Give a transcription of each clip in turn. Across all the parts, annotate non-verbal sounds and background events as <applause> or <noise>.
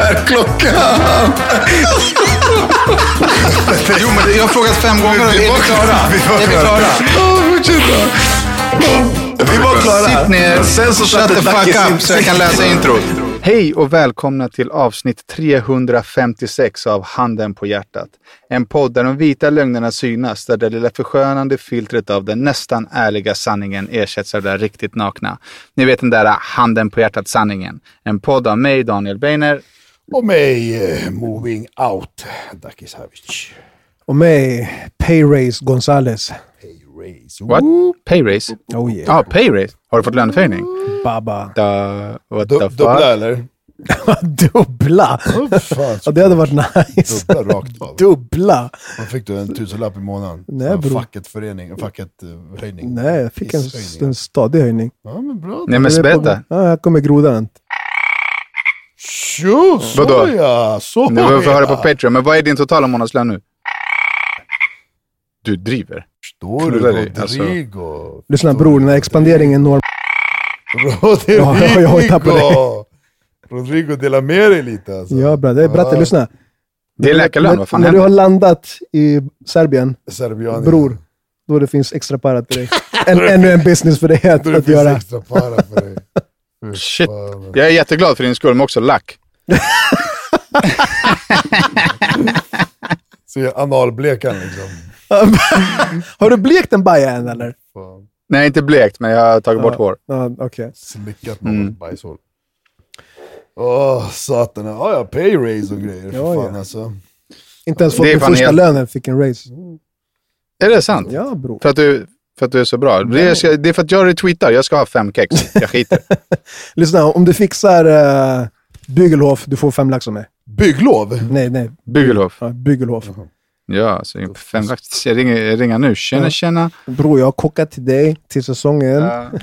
Är klockan? Jo, men jag har frågat fem gånger är vi klara? Är vi klara? Ja, fortsätt. Vi var klara. Sitt ner, Sen så shut the fuck up så jag kan läsa introt. Hej och välkomna till avsnitt 356 av Handen på hjärtat. En podd där de vita lögnerna synas, där det lilla förskönande filtret av den nästan ärliga sanningen ersätts av där riktigt nakna. Ni vet den där Handen på hjärtat-sanningen. En podd av mig, Daniel Beiner. Och mig, eh, Moving Out, Daki Savic. Och mig, Payrace Gonzales. Hey, Race. What? Payrace? Oh yeah. Ja, payrace. Har du fått löneförhöjning? Baba. Da, what Du, the fuck? <laughs> dubbla eller? Dubbla! Fan, Ja, det hade varit nice. dubbla rakt av. Dubbla! Vad fick du? En tusenlapp i månaden? Nej, Fan, bror. Facket förening, facket eh, höjning. Nej, jag fick en, en stadig höjning. Ja men bra. Nej men berätta. Ja, här kommer grodan. Tjo, så Vadå? ja, så Nu får vi höra på. Patreon, men vad är din totala månadslön nu? Du driver. Knullar du? dig, alltså. Rodrigo. Lyssna bror, den här expanderingen når... Rodrigo! Ja, ja, jag hojtar på dig. Rodrigo, dela med dig lite alltså. Ja bror, bratte Ja. lyssna. Det är läkarlön, När- vad fan När du har händer? landat i Serbien, Serbianien. bror, då det finns extra para till dig. En, ännu en business för dig att, Då det att finns göra. extra para för dig. <laughs> Fy Shit. Jag är jätteglad för din skull, men också lack. <laughs> Se analblekan liksom. <laughs> har du blekt en baja än eller? Fan. Nej, inte blekt, men jag har tagit bort hår. Ja, okej. Slickat Mm. någon bajshål. Åh, satan. Ja, ja, pay raise och grejer. För Ja, fan ja. alltså. Inte ens fått Det är min första helt- lönen, fick en raise. Är det sant? Ja bror. För att du, för att du är så bra? Det är, det är för att jag retweetar. Jag ska ha fem kex. Jag skiter. <laughs> Lyssna, om du fixar uh, Bygelhof, du får fem lax av mig. Bygglov? Nej, nej. Bygelhof. Ja, Bygelhof. Ja, så fem lax. Jag ringer, jag ringer nu. Tjena, Ja. tjena. Bror, jag har kockat till dig till säsongen. Ja, Ja.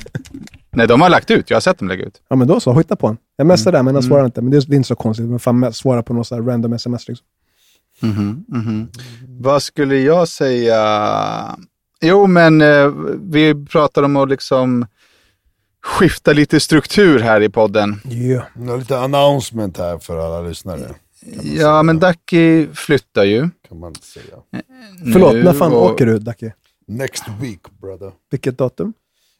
Nej, de har lagt ut. Jag har sett dem lägga ut. men då så, hojta på honom. Jag messar där, men han Mm. svarar inte. Men det är, det är inte så konstigt. Men fan svara på något så här random sms liksom. Mhm, mhm. Vad skulle jag säga? Jo, men eh, vi pratar om att liksom skifta lite struktur här i podden. Har lite announcement här för alla lyssnare. Ja, men Ducky flyttar ju. Kan man säga. Förlåt, nu när fan och- åker du Dacke? Next week brother. Vilket datum?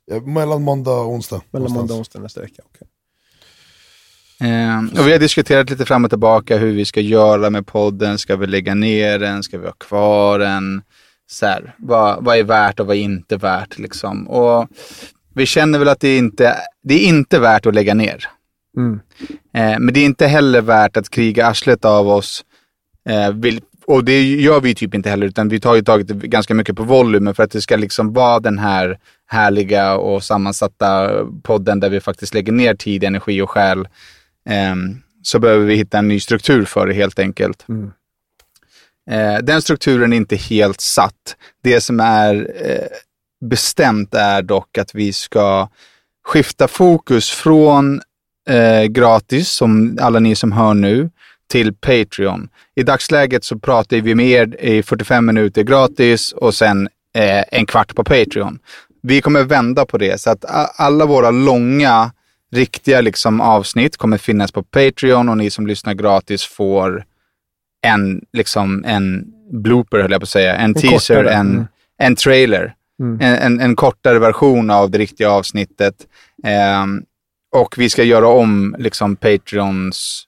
Ja, mellan måndag och onsdag. Mellan någonstans. måndag och onsdag nästa vecka. okej. Eh, och vi har diskuterat lite fram och tillbaka hur vi ska göra med podden. Ska vi lägga ner den? Ska vi ha kvar den? Så här, vad, vad är värt och vad är inte värt? Liksom. Och vi känner väl att det inte det är inte värt att lägga ner. Mm. Eh, men det är inte heller värt att kriga arslet av oss. Eh, vill, och det gör vi typ inte heller, utan vi har ju tagit ganska mycket på volymen för att det ska liksom vara den här härliga och sammansatta podden där vi faktiskt lägger ner tid, energi och själ. Ehm, så behöver vi hitta en ny struktur för det helt enkelt. Mm. Eh, den strukturen är inte helt satt. Det som är eh, bestämt är dock att vi ska skifta fokus från eh, gratis, som alla ni som hör nu, till Patreon. I dagsläget så pratar vi med er i 45 minuter gratis och sen eh, en kvart på Patreon. Vi kommer vända på det så att alla våra långa, riktiga liksom, avsnitt kommer finnas på Patreon och ni som lyssnar gratis får en, liksom, en blooper, höll jag på att säga. En, teaser, kortare, en, mm. en trailer. Mm. En, en, en kortare version av det riktiga avsnittet. Ehm, och vi ska göra om liksom Patreons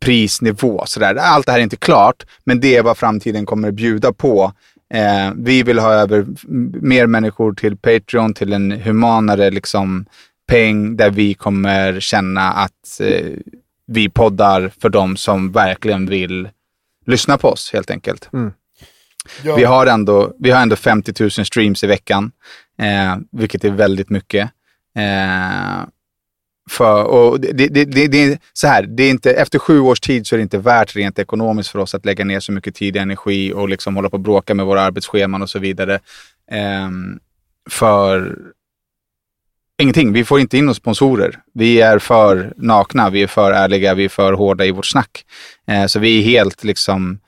prisnivå. Sådär. Allt det här är inte klart, men det är vad framtiden kommer bjuda på. Eh, vi vill ha över mer människor till Patreon, till en humanare liksom, peng där vi kommer känna att eh, vi poddar för de som verkligen vill lyssna på oss helt enkelt. Ja, Vi har ändå, vi har ändå 50 000 streams i veckan, eh, vilket är väldigt mycket. Eh, för, och det, det, det, det är så här, det är inte, efter sju års tid så är det inte värt rent ekonomiskt för oss att lägga ner så mycket tid och energi och liksom hålla på och bråka med våra arbetsscheman och så vidare. Ehm, för ingenting. Vi får inte in några sponsorer. Vi är för nakna, vi är för ärliga, vi är för hårda i vårt snack. Eh, så vi är helt liksom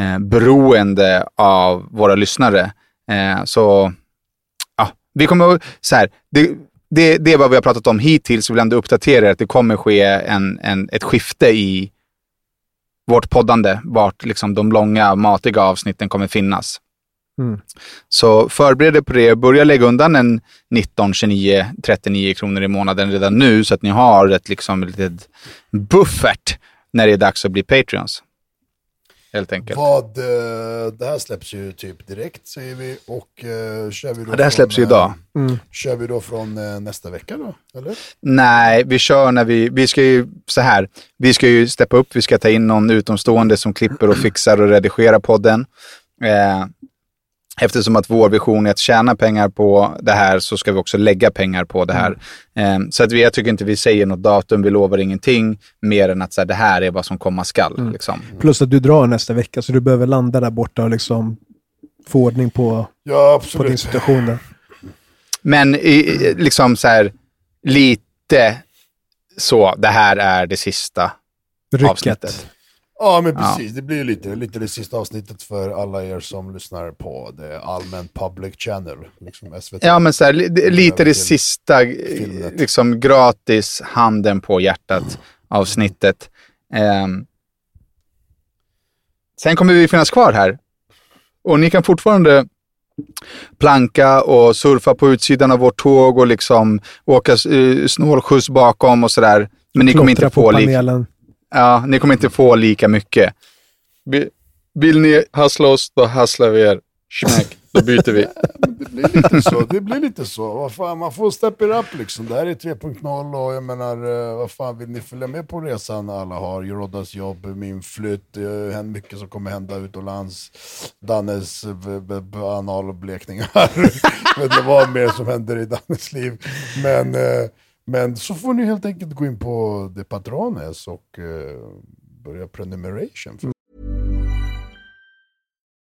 eh, beroende av våra lyssnare. Eh, så ja, vi kommer så här, det, det, det är vad vi har pratat om hittills. Vi vill ändå uppdatera er att det kommer ske en, en, ett skifte i vårt poddande, vart liksom de långa, matiga avsnitten kommer finnas. Mm. Så förbered er på det. Börja lägga undan en 19, 29, 39 kronor i månaden redan nu så att ni har ett liksom, litet buffert när det är dags att bli Patreons. Helt enkelt. Vad, eh, det här släpps ju typ direkt säger vi och eh, kör vi då Ja, det här från, släpps ju eh, idag. Kör vi då från nästa vecka då? Eller? Nej, vi kör när vi, vi ska ju så här, vi ska ju steppa upp, vi ska ta in någon utomstående som klipper och fixar och redigerar podden. Eh, eftersom att vår vision är att tjäna pengar på det här så ska vi också lägga pengar på det här. Eh, så att vi, jag tycker inte vi säger något datum, vi lovar ingenting mer än att så här, det här är vad som komma skall. Liksom. Plus att du drar nästa vecka, så du behöver landa där borta och liksom få ordning på, Ja, på din situation där. Men i- liksom så här, lite så, det här är det sista Rycket. avsnittet. Ja, men Ja. precis. Det blir lite, lite det sista avsnittet för alla er som lyssnar på det allmän public channel. Liksom SVT. Ja, men så här, li- lite det sista, eh, liksom gratis, handen på hjärtat avsnittet. Ehm. sen kommer vi finnas kvar här. Och ni kan fortfarande planka och surfa på utsidan av vårt tåg och liksom åka uh, snålskjuts bakom och sådär. Men ni kommer inte få på panelen ja, ni kommer inte få lika mycket. Vill, vill ni hassla oss, då hasslar vi er. Schmack, då byter vi. <laughs> Det blir lite så. Det blir lite så. Vad fan, man får step it up liksom. Det här är 3.0 och jag menar, eh, vad fan vill ni följa med på resan alla har? Roddas jobb, min flytt, det mycket som kommer hända utomlands. Dannes analblekningar. <laughs> Jag vet inte vad mer som händer i Dannes liv. Men, eh, men så får ni helt enkelt gå in på The Patrones och eh, börja prenumeration.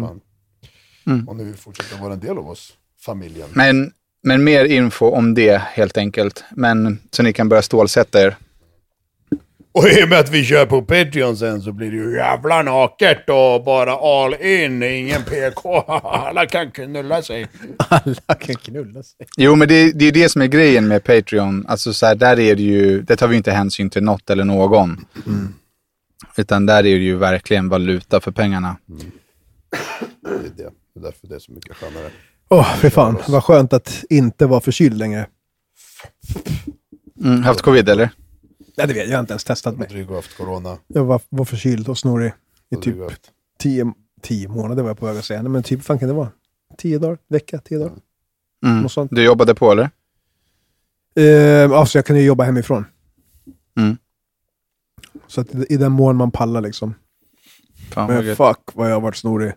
Fan. Mm. Ni vill fortsätta vara en del av oss, familjen. Men, men mer info om det helt enkelt. Men så ni kan börja stålsätta er. Och i och med att vi kör på Patreon sen så blir det ju jävla naket och bara all in, ingen PK. <laughs> Alla kan knulla sig. <laughs> Alla kan knulla sig. Jo, men det, det är det som är grejen med Patreon. Alltså så här, där är det ju, det tar vi inte hänsyn till något eller någon. Utan där är det ju verkligen valuta för pengarna. Det är det. Det är därför det är så mycket skönare. Åh, fy fan. Vad skönt att inte vara förkyld längre. Mm, haft covid eller? Nej, det vet jag. Jag har inte ens testat mig. Dryg haft corona. Jag var, var förkyld och snorig i och typ tio, tio månader var jag på väg att säga. Nej, men typ, fan kan det vara? Tio dagar? Vecka? Tio dagar? Mm. Något sånt. Du jobbade på eller? Eh, alltså jag kan ju jobba hemifrån. Mm. Så att i i den mån man pallar liksom. Fan Men fuck vad jag har varit snorig.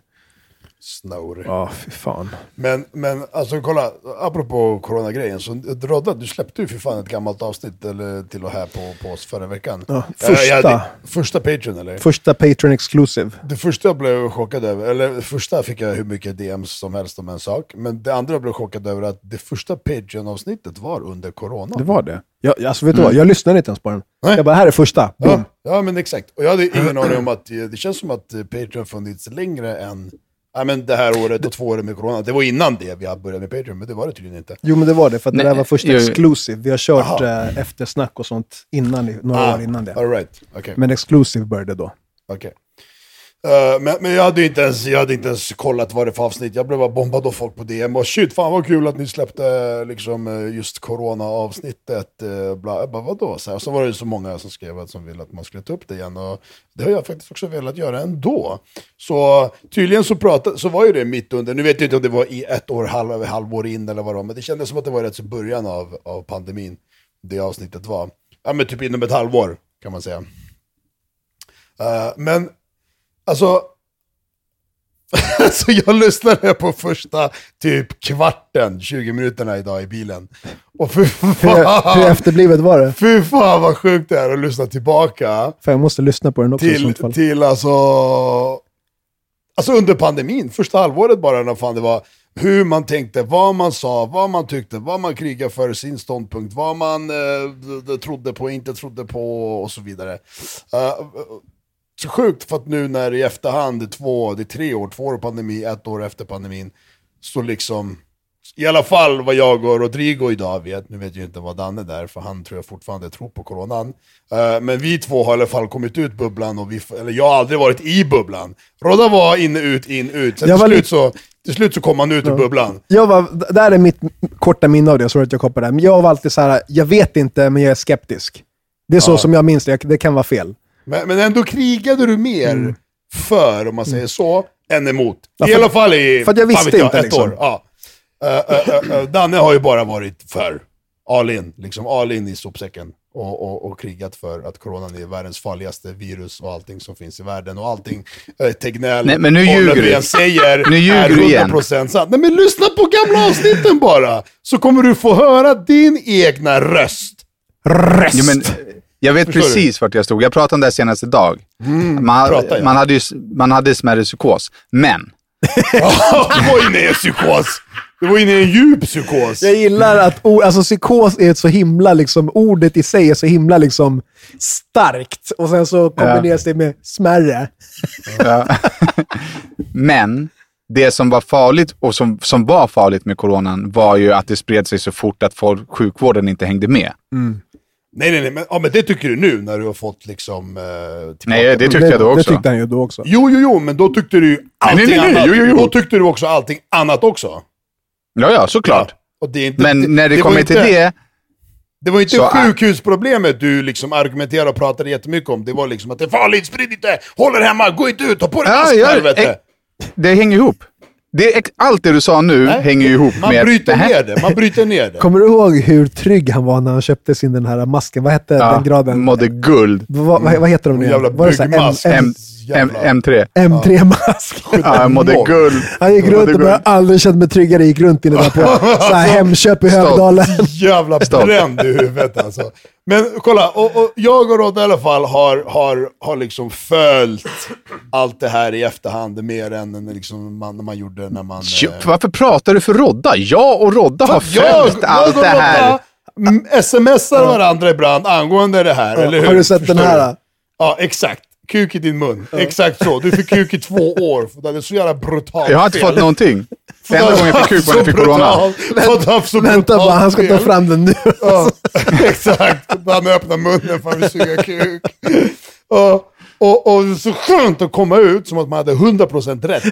Snowry. Ja, fy fan. Men, men alltså kolla, apropå coronagrejen, så Rodda, du släppte ju för fan ett gammalt avsnitt eller, till och här på, på oss förra veckan. Ja, Eh, första. jag hade- första Patreon eller? Första Patreon Exclusive. Det första jag blev chockad över, eller det första fick jag hur mycket DMs som helst om en sak, men det andra jag blev chockad över att det första Patreon-avsnittet var under corona. Det var det. Jag, alltså vet du vad, jag lyssnade inte ens på den. Nej. Jag bara, här är första. Ja, ja men exakt. Och jag hade ingen aning om att, eh, det känns som att eh, Patreon funnits längre än ja, men det här året och två år med corona. Det var innan det vi hade börjat med Patreon, men det var det tydligen inte. Jo men det var det, för att det Nej, där var första jo. Exclusive. Vi har kört eh, eftersnack och sånt innan, några år innan det. All right. okej. Men Exclusive började då. Okej. Eh, men, men jag hade inte ens, jag hade inte ens kollat vad det var för avsnitt, jag blev bara bombad av folk på DM och shit fan vad kul att ni släppte eh, liksom, eh, just corona-avsnittet. Bla, jag bara, vadå? Så, här, och så var det så många som skrev att som ville att man skulle ta upp det igen och det har jag faktiskt också velat göra ändå. Så tydligen så, pratade, så var ju det mitt under, nu vet jag inte om det var i ett år, halv, halvår in eller vad det var, men det kändes som att det var rätt så början av, av pandemin, det avsnittet var. Ja men typ inom ett halvår kan man säga. Uh, men Alltså, <laughs> alltså jag lyssnade på första typ kvarten, 20 minuterna idag i bilen. Och fy Hur, hur fan, efterblivet var det? fy fan vad sjukt det är att lyssna tillbaka För jag måste lyssna på den också i till, sånt fall. till alltså, alltså under pandemin, första halvåret bara när fan det var hur man tänkte, vad man sa, vad man tyckte, vad man krigade för sin ståndpunkt, vad man eh, trodde på, inte trodde på och så vidare. Så sjukt för att nu när i efterhand, det är två, det är tre år, två år pandemi, ett år efter pandemin, så liksom, i alla fall vad jag och Rodrigo idag vet, nu vet jag inte vad Danne där, för han tror jag fortfarande tror på coronan. Eh, men vi två har i alla fall kommit ut bubblan, och vi, eller jag har aldrig varit i bubblan. Rodda var inne, ut, in, ut. Sen Jag till slut, så, till slut så kom han ut ur bubblan. Jag var, där är mitt korta minne av det, sorry att jag koppar där. Men jag var alltid så här, jag vet inte, men jag är skeptisk. Det är så som jag minns det, Jag- det kan vara fel. Men, men ändå krigade du mer för, om man säger så, än emot. Ja, I för- alla fall i för jag visste vet inte, ett liksom. år. Ja. Eh, eh, eh, Danne har ju bara varit för all in, liksom all in i sopsäcken. Och, och, och krigat för att coronan är världens farligaste virus och allting som finns i världen. Och allting eh, Tegnell Nej, men nu ljuger du. säger Nu ljuger är du igen. 100% sant. Nej men lyssna på gamla avsnitten bara! Så kommer du få höra din egna röst. Röst! Ja, men, jag vet Förstår precis vart jag stod. Jag pratade om det här senast idag. man, prata, ja. man, hade ju, man hade smärre psykos. Men, <laughs> du var inne i en psykos. Du var inne i en djup psykos. Jag gillar att alltså psykos är ett så himla, liksom, ordet i sig är så himla liksom starkt. Och sen så kombineras det med smärre. ja. <laughs> men det som var farligt och som, som var farligt med coronan var ju att det spred sig så fort att folk, sjukvården inte hängde med. Nej, nej, nej, men, ja, men det tycker du nu när du har fått liksom... Eh, Nej, det tyckte det, jag då Det också. tyckte han ju då också. Jo, jo, jo, men då tyckte du ju allting nej, nej, annat. jo, jo, jo. Då tyckte du också allting annat också. Ja, ja, såklart. Och det inte, Men när det, kommer till det, Det var inte så sjukhusproblemet du liksom argumenterade och pratade jättemycket om. Det var liksom att det är farligt, sprid inte, håll er hemma, gå inte ut, ta på dig Ja, mask ja, ex- det hänger ihop. Det, är ex- allt det du sa nu Nej, hänger ju ihop Man med... bryter Nähä. ner det, man bryter ner det. Kommer du ihåg hur trygg han var när han köpte sin den här masken? Vad hette Ja, den graden? mådde guld. Vad, vad, vad heter de nu jävla igen? Var det så här byggmask. M, M, M, M, Jävla- M3. M3-mask? Ja, jag mådde guld. Han gick Jag runt och guld. aldrig känt mig tryggare, gick runt inne där på <laughs> så här Hemköp i. Högdalen. <laughs> Jävla bränd i huvudet alltså. Men kolla, och, och jag och Rodde i alla fall har, har, har liksom följt allt det här i efterhand mer än liksom man, när man gjorde när man... Jo, eh, Varför pratar du för Rodda? Jag och Rodda har följt allt och det här. Rodda, smsar varandra ibland angående det här, eller hur? Har du sett Förstår den här? du? då? Ja, exakt. Kuk i din mun. Exakt så. Du fick kuk i två år, för det är så jävla brutalt Jag har inte fel. fått någonting. Enda gången jag fick kuk var när jag fick corona. Vänta brutalt bara, han ska ta fram den nu. Ja, <laughs> exakt. Han öppnar munnen för att suga kuk. <laughs> Och, och, och så skönt att komma ut som att man hade 100% rätt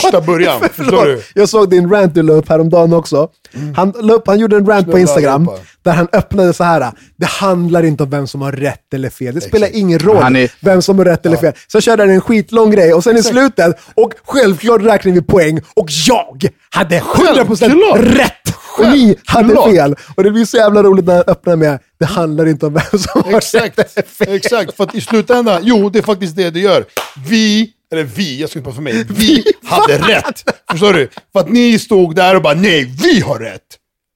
första början. <laughs> Förstår du? Jag såg din rant du la upp häromdagen också. Han, la upp, han gjorde en rant på Snälla Instagram allihopa. där han öppnade så här. Det handlar inte om vem som har rätt eller fel. Det spelar ingen roll Han är- vem som har rätt eller fel. Så körde han en skitlång grej och sen i slutet, och självklart räknar vi poäng, och jag hade 100% Självklart. rätt! Och ni hade fel. Och det blir så jävla roligt när jag öppnar med det handlar inte om vem som har Exakt, <laughs> exakt. För att i slutändan, jo det är faktiskt det det gör. Vi, eller vi, jag ska inte prata för mig, vi <laughs> hade rätt. Förstår du? För att ni stod där och bara nej, vi har rätt.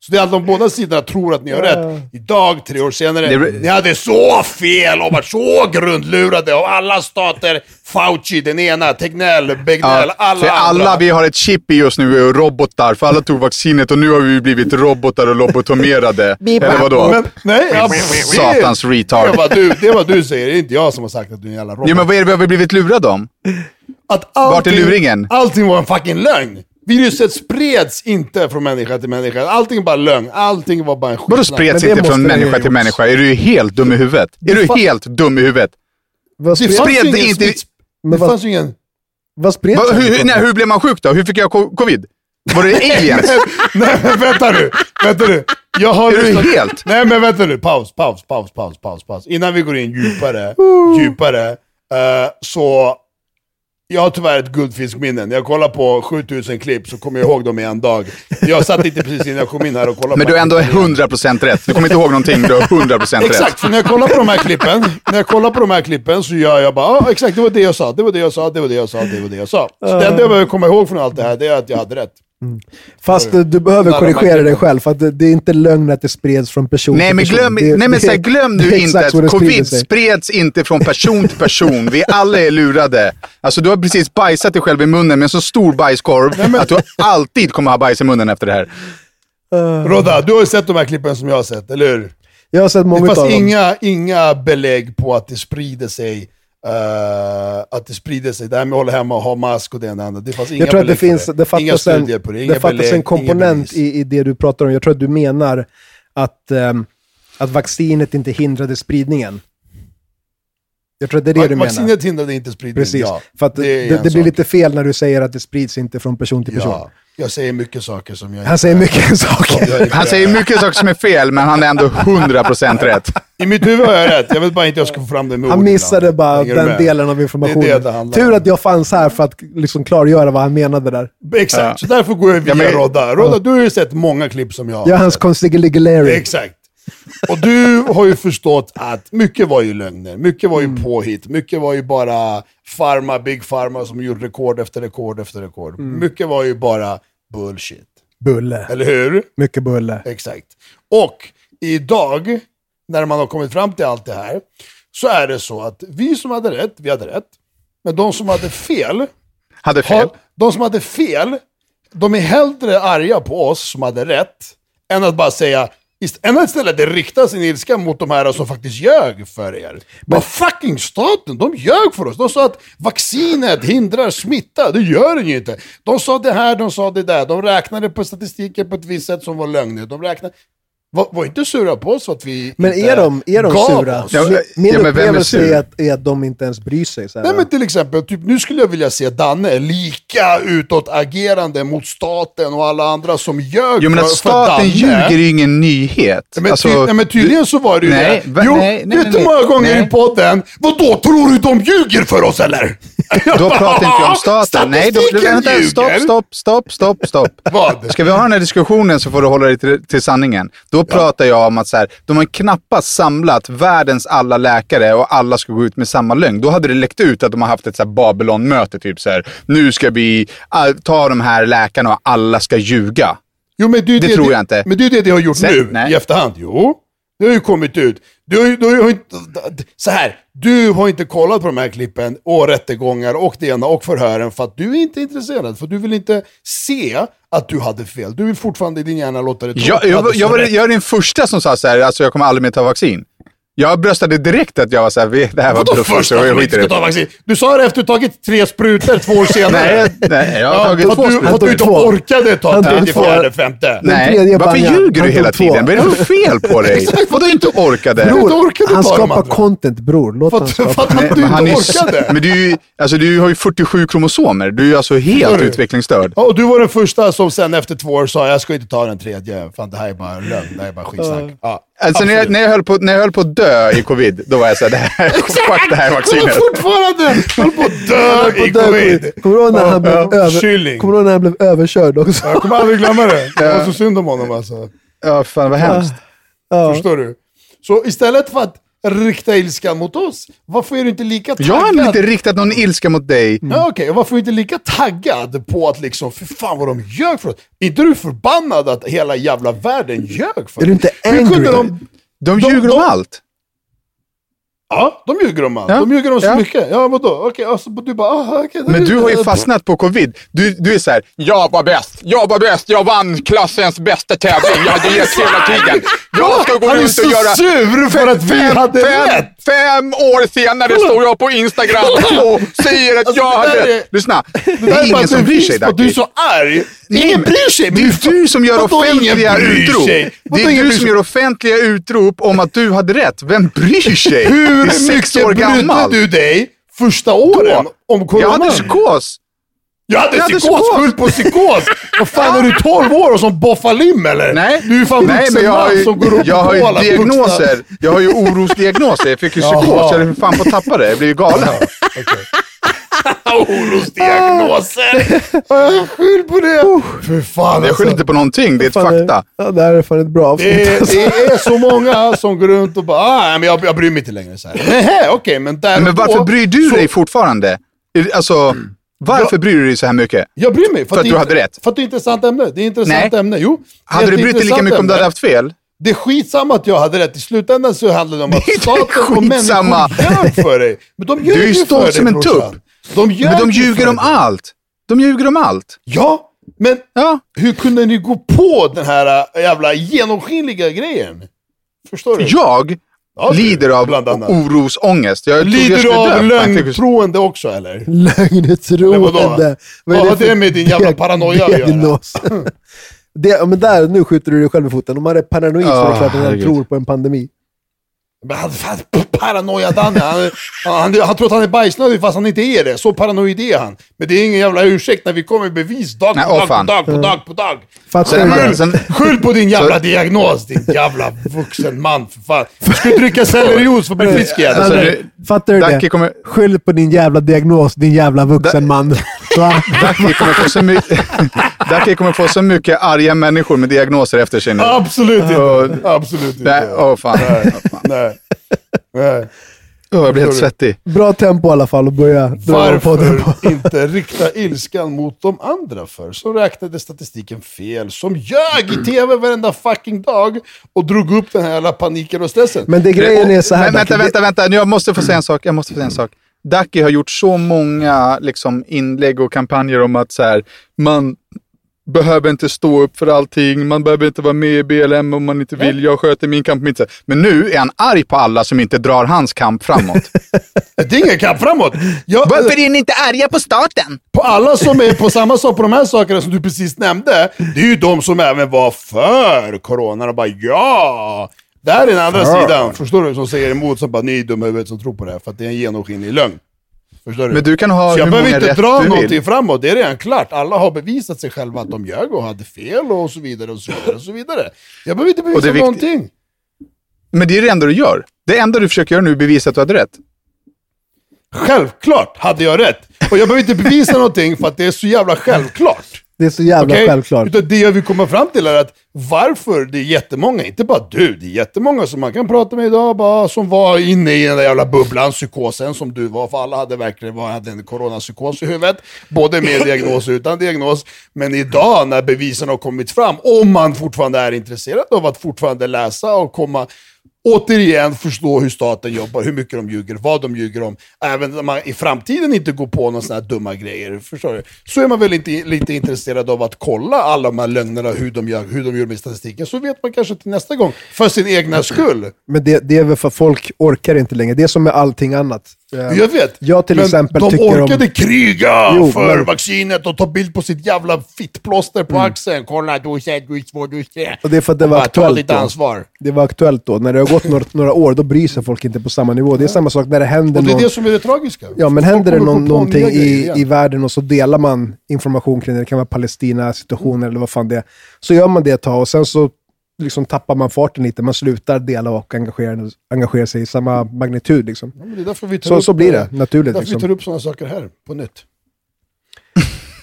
Så det är att de båda sidorna tror att ni har rätt. Idag, tre år senare, Det- ni hade så fel och var så grundlurade av alla stater. Fauci, den ena, Tegnell, Begnell, Ja, alla för andra. alla vi har ett chip i oss nu och robotar, för alla tog vaccinet och nu har vi blivit robotar och lobotomiserade. <laughs> Eller vadå? Men, nej, ja, Satans det, retard. Det är, vad du, det är vad du säger, det är inte jag som har sagt att du är en jävla robot. Jo men vad är det vi har blivit lurade om? Att Vart är luringen? Allting var en fucking lögn. Viruset spreds inte från människa till människa. Allting var lögn. Allting var bara en Vadå skitsnack. spreds Men det inte från måste människa till människa? Är du helt dum i huvudet? Är du fa- helt dum i huvudet? Vad Det spred, fanns ju ingen inte- smitts- Men Det vad- fanns ju ingen... vad spreds Va, hur, nej, hur blev man sjuk då? Hur fick jag co- covid? Var det aliens? Nej men vänta nu, vänta nu. Jag har Är du lyssnat- helt? Nej men vänta nu, paus, paus, paus, paus, paus, paus. Innan vi går in djupare, djupare, eh, så jag har tyvärr ett guldfiskminne. När jag kollar på 7000 klipp så kommer jag ihåg dem i en dag. Jag satt inte precis innan jag kom in här och kollade Men på du har ändå klippen igen. 100% rätt. Du kommer inte ihåg någonting, du har 100% rätt. Exakt, för när jag kollar på de här klippen, när jag kollar på de här klippen så gör jag bara, ja exakt det var det jag sa, det var det jag sa, det var det jag sa, det var det jag sa. Så det enda jag behöver komma ihåg från allt det här, det är att jag hade rätt. Fast eh, du behöver korrigera dig själv, för att det, det är inte lögn att det spreds från person Nej till men person. glöm, Det- nej, men det- så här, glöm det nu <laughs> inte att det covid sig. spreds inte från person till person. Vi alla är lurade. Alltså du har precis bajsat dig själv i munnen med en så stor bajskorv att du alltid kommer ha bajs i munnen efter det här. Rodda, du har ju sett de här klippen som jag har sett, eller hur? Jag har sett Det många av fanns dem. inga, inga belägg på att det sprider sig, eh, att det sprider sig, det här med att hålla hemma och ha mask och det ena och det andra. Det fanns inga Jag tror att det finns, det Inga fattas, en, det, det fattas belägg, en komponent i, i det du pratar om. Jag tror att du menar att, ehm, att vaccinet inte hindrade spridningen. Jag tror att det är det Va- du menar. Vaccinet hindrade inte spridning, Precis. ja. För att det, det, en blir lite fel när du säger att det sprids inte från person till person. Ja, jag säger mycket saker som jag Han säger mycket <laughs> saker. Han säger mycket saker som är fel, men han är ändå 100% rätt. I mitt huvud har jag rätt, jag vet bara inte hur jag ska få fram det med Han missade bara den med? delen av informationen. Det är det det Tur att jag fanns här för att liksom klargöra vad han menade där. Exakt, Ja. så därför går jag via Ja, men- Rodda. Rodda, du har ju sett många klipp som jag har är hans consigliere. Exakt. Och du har ju förstått att mycket var ju lögner, mycket var ju påhitt, mycket var ju bara farma, big pharma som gjorde rekord efter rekord efter rekord. Mycket var ju bara bullshit. Bulle. Eller hur? Mycket bulle. Exakt. Och idag, när man har kommit fram till allt det här, så är det så att vi som hade rätt, vi hade rätt. Men de som hade fel, Hade fel. har, de som hade fel, de är hellre arga på oss som hade rätt, än att bara säga, ist- än att istället rikta sin ilska mot de här som faktiskt ljög för er. Men fucking staten, de ljög för oss. De sa att vaccinet hindrar smitta, det gör det ju inte. De sa det här, de sa det där. De räknade på statistiken på ett visst sätt som var lögner. De räknade... Var, var inte sura på oss för att vi Men är de, är de sura? oss. Ja, Min, ja, är upplevelse sur? är att, är att de inte ens bryr sig. Så här. Nej men till exempel, typ, nu skulle jag vilja se Danne lika utåtagerande mot staten och alla andra som ljög Jo men att för staten Danne. ljuger är ju ingen nyhet. Nej, men, Alltså, ty, nej, men tydligen så var det ju Nej, det. va- Jo, nej, nej, vet du hur många gånger Nej. i podden, vadå, tror du de ljuger för oss eller? Då pratar inte jag om staten. Nej, då, <laughs> vänta, stopp, stopp, stopp, stopp, stopp. Vad? Ska vi ha den här diskussionen så får du hålla dig till, till sanningen. Då pratar jag om att så här, de har knappast samlat världens alla läkare och alla ska gå ut med samma lögn. Då hade det läckt ut att de har haft ett Babylon-möte. Typ så här, nu ska vi ah, ta de här läkarna och alla ska ljuga. Jo, men det, är Det tror jag inte. Men det är det de har gjort Sen- nu, nej. i efterhand. Jo, det har ju kommit ut. Du du har inte, så här, du har inte kollat på de här klippen och rättegångar och det ena och förhören för att du är inte intresserad. För du vill inte se att du hade fel. Du vill fortfarande i din hjärna låta det tro Jag, jag, var- jag, var, jag är den första som sa så här, alltså jag kommer aldrig mer ta vaccin. Jag bröstade direkt att jag var så här, vi- det här var Vadå bluff. första så jag som skiter i ska det. ta vaccin? Du sa det efter att du tagit tre sprutor två år senare. Nej, nej, jag har Ja, tagit två du, för att du sprutor. inte orkade ta tredje, fjärde, femte. Nej, tredje varför ljuger du hela tiden? Vad är det för fel på dig? Vadå inte orkade? Bror, orkade han skapar content bror. Låt För han att, för skapa. att Nej, du inte orkade. men du, alltså, du har ju 47 kromosomer. Du är alltså helt utvecklingsstörd. Ja, och du var den första som sen efter två år sa jag ska inte ta den tredje. Fan det här är bara lögn, det här är bara skitsnack. Alltså när jag, när, jag höll på, när jag höll på att dö i covid, då var jag såhär, det här, <laughs> fuck det här vaccinet. fortfarande håller på att dö i covid. Kommer du ihåg när han blev, över, kommer när han blev överkörd också? Jag kommer aldrig glömma det. Det var så synd om honom alltså. Ja, fan vad hemskt. Ja. Förstår du? Så istället för att rikta ilskan mot oss, varför är du inte lika taggad? Jag har inte riktat någon ilska mot dig. Ja, okej, och varför är du inte lika taggad på att liksom, för fan vad de ljög för oss? Är inte du förbannad att hela jävla världen ljög för Är du inte Hur kunde angry? de... De De- ljuger de- om allt. Ja, de ljuger om allt. Ja, De ljuger om så ja. mycket. Ja, vadå? Okej, alltså, du bara, aha, okej. Men du har ju fastnat på covid. Du, du är såhär, jag var bäst, jag var bäst, jag vann klassens bästa tävling, jag hade gett hela tiden. Jag ska gå Han är runt så och göra... sur för att vi hade fem, rätt! Fem år senare står jag på Instagram och säger att Alltså, jag hade är-. Lyssna, det Det är är ingen som bryr sig att du är Dacke. så arg. Ingen bryr sig. Det är du som gör offentliga utrop. Det är du som gör offentliga utrop om att du hade rätt. Vem bryr sig? Hur mycket år gammal. du dig första åren om corona? Jag hade psykos. Jag hade Jag hade psykos, psykos. skyll på psykos! <laughs> Vad fan, är du 12 år och som boffar lim eller? Nej, Du är fan Nej vuxen men jag har man ju, som går upp jag har ju diagnoser. Jag har ju orosdiagnoser. Jag fick ju psykos. Jag höll fan på att tappa det. Jag blir ju galen. <laughs> Orosdiagnoser! <laughs> Ja, Skyll på det! För fan Jag skyller alltså. inte på någonting. Det är ett Fan, fakta. Ja, det här är fan ett bra avsnitt. Det är, alltså. det är så många som går runt och bara ah, men jag, jag bryr mig inte längre. Så här. Nej, okej, men där Men varför då, bryr du så- dig fortfarande? Alltså, varför bryr du dig så här mycket? Jag bryr mig. För, För att du hade rätt. För att det är ett intressant ämne. Det är ett intressant Nej. ämne. Jo. det är Hade du brytt dig lika mycket om du hade ämne. haft fel? Det är skitsamma att jag hade rätt. I slutändan så handlar det om att <laughs> Det är inte staten och människor ljög för dig. Men de ljög Du är ju stolt dig, som en tupp. De ljög Men de ju ljuger för om allt. De ljuger om allt. Ja, men Ja. hur kunde ni gå på den här äh, jävla genomskinliga grejen? Förstår du? Jag Ja, lider av orosångest. Jag Lider du av lögntroende också eller? Lögntroende. Vad har det med din jävla paranoia att göra? <laughs> det, ja, men där, nu skjuter du dig själv i foten. Om man är paranoid så är det Ja, klart att man tror på en pandemi. Men han, fan, paranoia-Danne, han, han, han, han tror att han är bajsnödig fast han inte är det. Så paranoid är han. Men det är ingen jävla ursäkt när vi kommer med bevis dag på Nej, dag på fan. dag på dag på dag. Fattar Sen- Skyll på din jävla diagnos, din jävla vuxen man för fan. Du ska dricka sellerijuice för att bli frisk igen. Alltså, det- Fattar du det? kommer- Skyll på din jävla diagnos, din jävla vuxen man. Va? Dacke kommer, få så mycket, <laughs> kommer få så mycket arga människor med diagnoser efter sig nu. Absolut inte. Och- Absolut Nej, inte. åh fan. Nej. Nej. Nej. Åh, jag blir helt svettig. Bra tempo i alla fall att börja dra på. Varför inte rikta ilskan mot de andra för? Som räknade statistiken fel, som ljög i tv varenda fucking dag och drog upp den här jävla paniken och stressen. Men det grejen är så här. Men vänta, vänta, vänta. Jag måste få säga en sak. Jag måste få säga en sak. Dacke har gjort så många liksom, inlägg och kampanjer om att så här, man behöver inte stå upp för allting, man behöver inte vara med i BLM om man inte vill, jag sköter min kamp inte. Men nu är han arg på alla som inte drar hans kamp framåt. <laughs> Det är ingen kamp framåt. Jag, är ni inte arga på staten? på alla som är på samma sak på de här sakerna som du precis nämnde, det är ju de som även var för corona och bara ja. Det här är den andra sidan, förstår du? Som säger emot, som bara ni är dumma huvudet som tror på det här, för att det är en genomskinlig lögn. Förstår du? Men du kan ha Så jag hur behöver många inte rätt dra du någonting vill. framåt, det är redan klart. Alla har bevisat sig själva att de ljög och hade fel och så vidare och så vidare. Och så vidare. Jag behöver inte bevisa viktigt. någonting. Men det är det enda du gör. Det enda du försöker göra nu är bevisa att du hade rätt. Självklart hade jag rätt. Och jag behöver inte bevisa någonting för att det är så jävla självklart. Det är så jävla Okej? självklart. Utan det jag vill komma fram till är att varför det är jättemånga, inte bara du, det är jättemånga som man kan prata med idag bara, som var inne i den där jävla bubblan, psykosen som du var, för alla hade verkligen var, hade en coronapsykos i huvudet. Både med diagnos och utan diagnos. Men idag när bevisen har kommit fram, om man fortfarande är intresserad av att fortfarande läsa och komma återigen förstå hur staten jobbar, hur mycket de ljuger, vad de ljuger om. Även när man i framtiden inte går på några sådana här dumma grejer, förstår du? Så är man väl inte lite intresserad av att kolla alla de här lögnerna, hur de gör, hur de gör med statistiken. Så vet man kanske till nästa gång, för sin egna skull. Men det, det är väl för att folk orkar inte längre. Det är som med allting annat. Eh, Jag vet. Jag till men exempel de tycker om- orkade kriga Jo, för men- vaccinet och ta bild på sitt jävla fittplåster på axeln. Kolla, du ser, du ser, du ser. Och det är för att det var aktuellt då. ansvar. Det var aktuellt då. När det har gått några, några år, då bryr sig folk inte på samma nivå. Det är samma sak när det händer Och det är någon... det som är det tragiska. Ja, men händer det någon, någonting i, i världen och så delar man information kring det, det kan vara Palestina-situationer eller vad fan det är. Så gör man det ett tag och sen så liksom tappar man farten lite. Man slutar dela och engagera, engagera sig i samma magnitud. Liksom. Ja, det är därför vi Så, så blir det naturligt. Därför vi Liksom. tar upp sådana saker här, på nytt.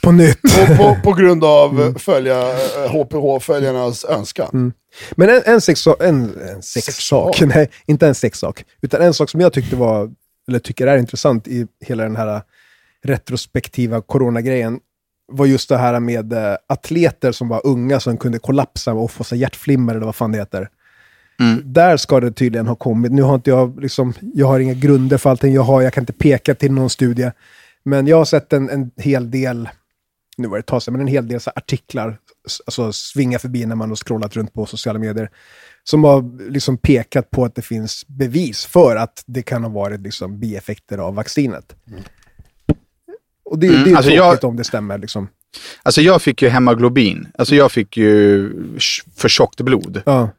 På nytt. På, på, <laughs> på grund av Mm. eh, följa, eh, HPH-följarnas önskan. Men en, en, sexo- en, en sexsak, nej, inte en sexsak, utan en sak som jag tyckte var, eller tycker är intressant i hela den här retrospektiva coronagrejen, var just det här med eh, atleter som var unga som kunde kollapsa och få sig hjärtflimmer eller vad fan det heter. Där ska det tydligen ha kommit. Nu har inte jag, liksom, jag har inga grunder för allting jag har, jag kan inte peka till någon studie. Men jag har sett en, en hel del, nu var det ett tag sedan, men en hel del så artiklar alltså, svinga förbi när man har scrollat runt på sociala medier. Som har liksom pekat på att det finns bevis för att det kan ha varit liksom bieffekter av vaccinet. Och det, det är ju Mm, alltså tråkigt jag- om det stämmer. Liksom. Alltså jag fick ju hemoglobin. Alltså jag fick ju för tjockt blod. Ja.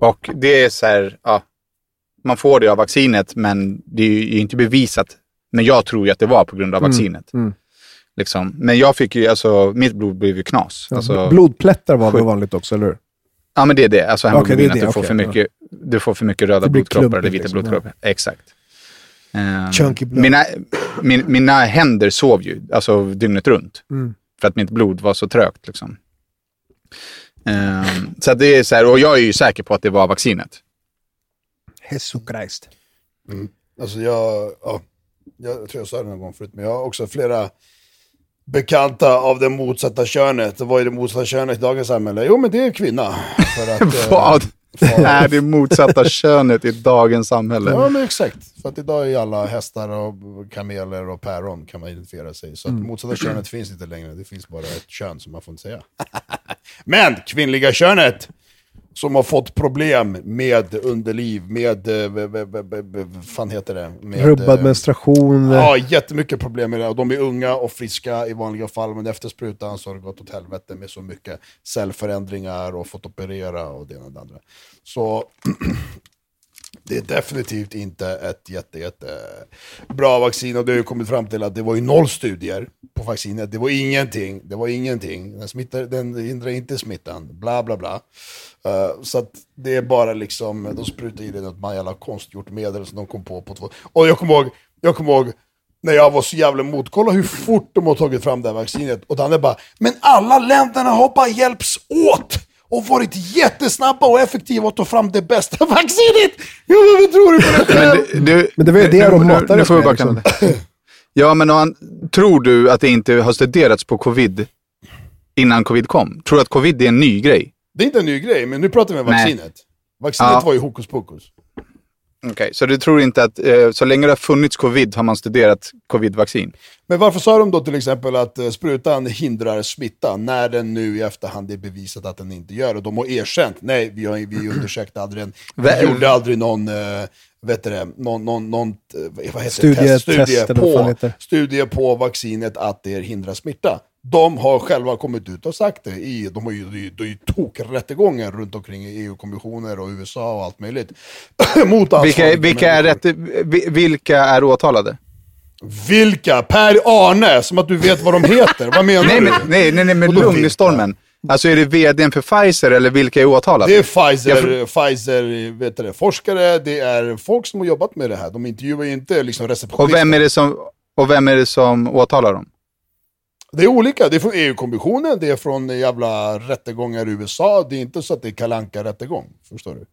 Och det är så här, ja, man får det av vaccinet, men det är ju inte bevisat. Men jag tror ju att det var på grund av vaccinet. mm. Liksom. Men jag fick ju, alltså mitt blod blev ju knas. Ja, Alltså, Blodplättar var väl vanligt också, eller hur? ja men det är det. Alltså hemoglobin, det är det, att du får, okej, för ja. mycket, du får för mycket röda blodkroppar eller klumpigt vita liksom, blodkroppar. Exakt. Ehm, Chunky blood. mina, min, mina händer sov ju, alltså dygnet runt. Mm. För att mitt blod var så trögt. Liksom. Ehm, så det är så här, och jag är ju säker på att det var vaccinet. Jesus Christ. Alltså jag, ja, jag tror jag sa det någon gång förut, men jag har också flera bekanta av det motsatta könet. Vad är det motsatta könet i dagens samhälle? Jo, men det är kvinna. För att, <laughs> eh, Vad för- är det motsatta könet i dagens samhälle? Ja, men exakt. För att idag är alla hästar och kameler och päron kan man identifiera sig. Så att motsatta könet finns inte längre. Det finns bara ett kön som man får inte säga. <laughs> men kvinnliga könet! Som har fått problem med underliv, med, eh, vad fan heter det? Med, Rubbad eh, menstruation. Ja, jättemycket problem med det. Och de är unga och friska i vanliga fall, men efter sprutan så har det gått åt helvete med så mycket cellförändringar och fått operera och det ena och det andra. Så <clears throat> det är definitivt inte ett jätte, jätte bra vaccin och det har ju kommit fram till att det var ju noll studier på vaccinet. Det var ingenting, det var ingenting. Den, smittar, den hindrar inte smittan, bla bla bla. Eh, så att det är bara liksom, de sprutar i det något man jävla konstgjort medel som de kom på på två. Och jag kommer ihåg, jag kommer ihåg när jag var så jävla emot, kolla hur fort de har tagit fram det här vaccinet. Och Danne bara, men alla länderna har bara hjälps åt! Och varit jättesnabba och effektiva att ta fram det bästa <laughs> vaccinet! Ja, men vad tror du på det själv? <laughs> Men, du, Men det var ju det de nu- matade nu oss får vi med, liksom. <laughs> Ja, men han, tror du att det inte har studerats på covid innan covid kom? Tror du att covid är en ny grej? Det är inte en ny grej, men nu pratar vi om Nej. vaccinet. Vaccinet Ja. var ju hokus pokus. Okej, så du tror inte att eh, så länge det har funnits covid har man studerat covid-vaccin? Men varför sa de då till exempel att eh, sprutan hindrar smitta när den nu i efterhand är bevisat att den inte gör det? De har erkänt, nej vi, har, vi undersökte aldrig en, vi gjorde aldrig någon, eh, vet du det, någon, någon, någon eh, vad heter Studie, det? Test, studie, test på, studie på vaccinet att det hindrar smitta. De har själva kommit ut och sagt det. I, de har ju, är ju- tokrättegångar runt omkring i EU-kommissioner och USA och allt möjligt. <clears throat> Mot Vilka, vilka, är rätt, vi- vilka är åtalade? Vilka? Per Arne, som att du vet vad de heter. vad menar Nej, du? men, nej, nej, nej, men lugn i stormen. Alltså är det vdn för Pfizer eller vilka är åtalade? Det är Pfizer, Jag Pfizer vet du det, forskare, det är folk som har jobbat med det här. De intervjuar ju inte liksom Och receptionister. vem, är det som, och vem är det som åtalar dem? Det är olika, det är från EU-kommissionen, det är från jävla rättegångar i USA. Det är inte så att det är kalanka rättegång förstår du?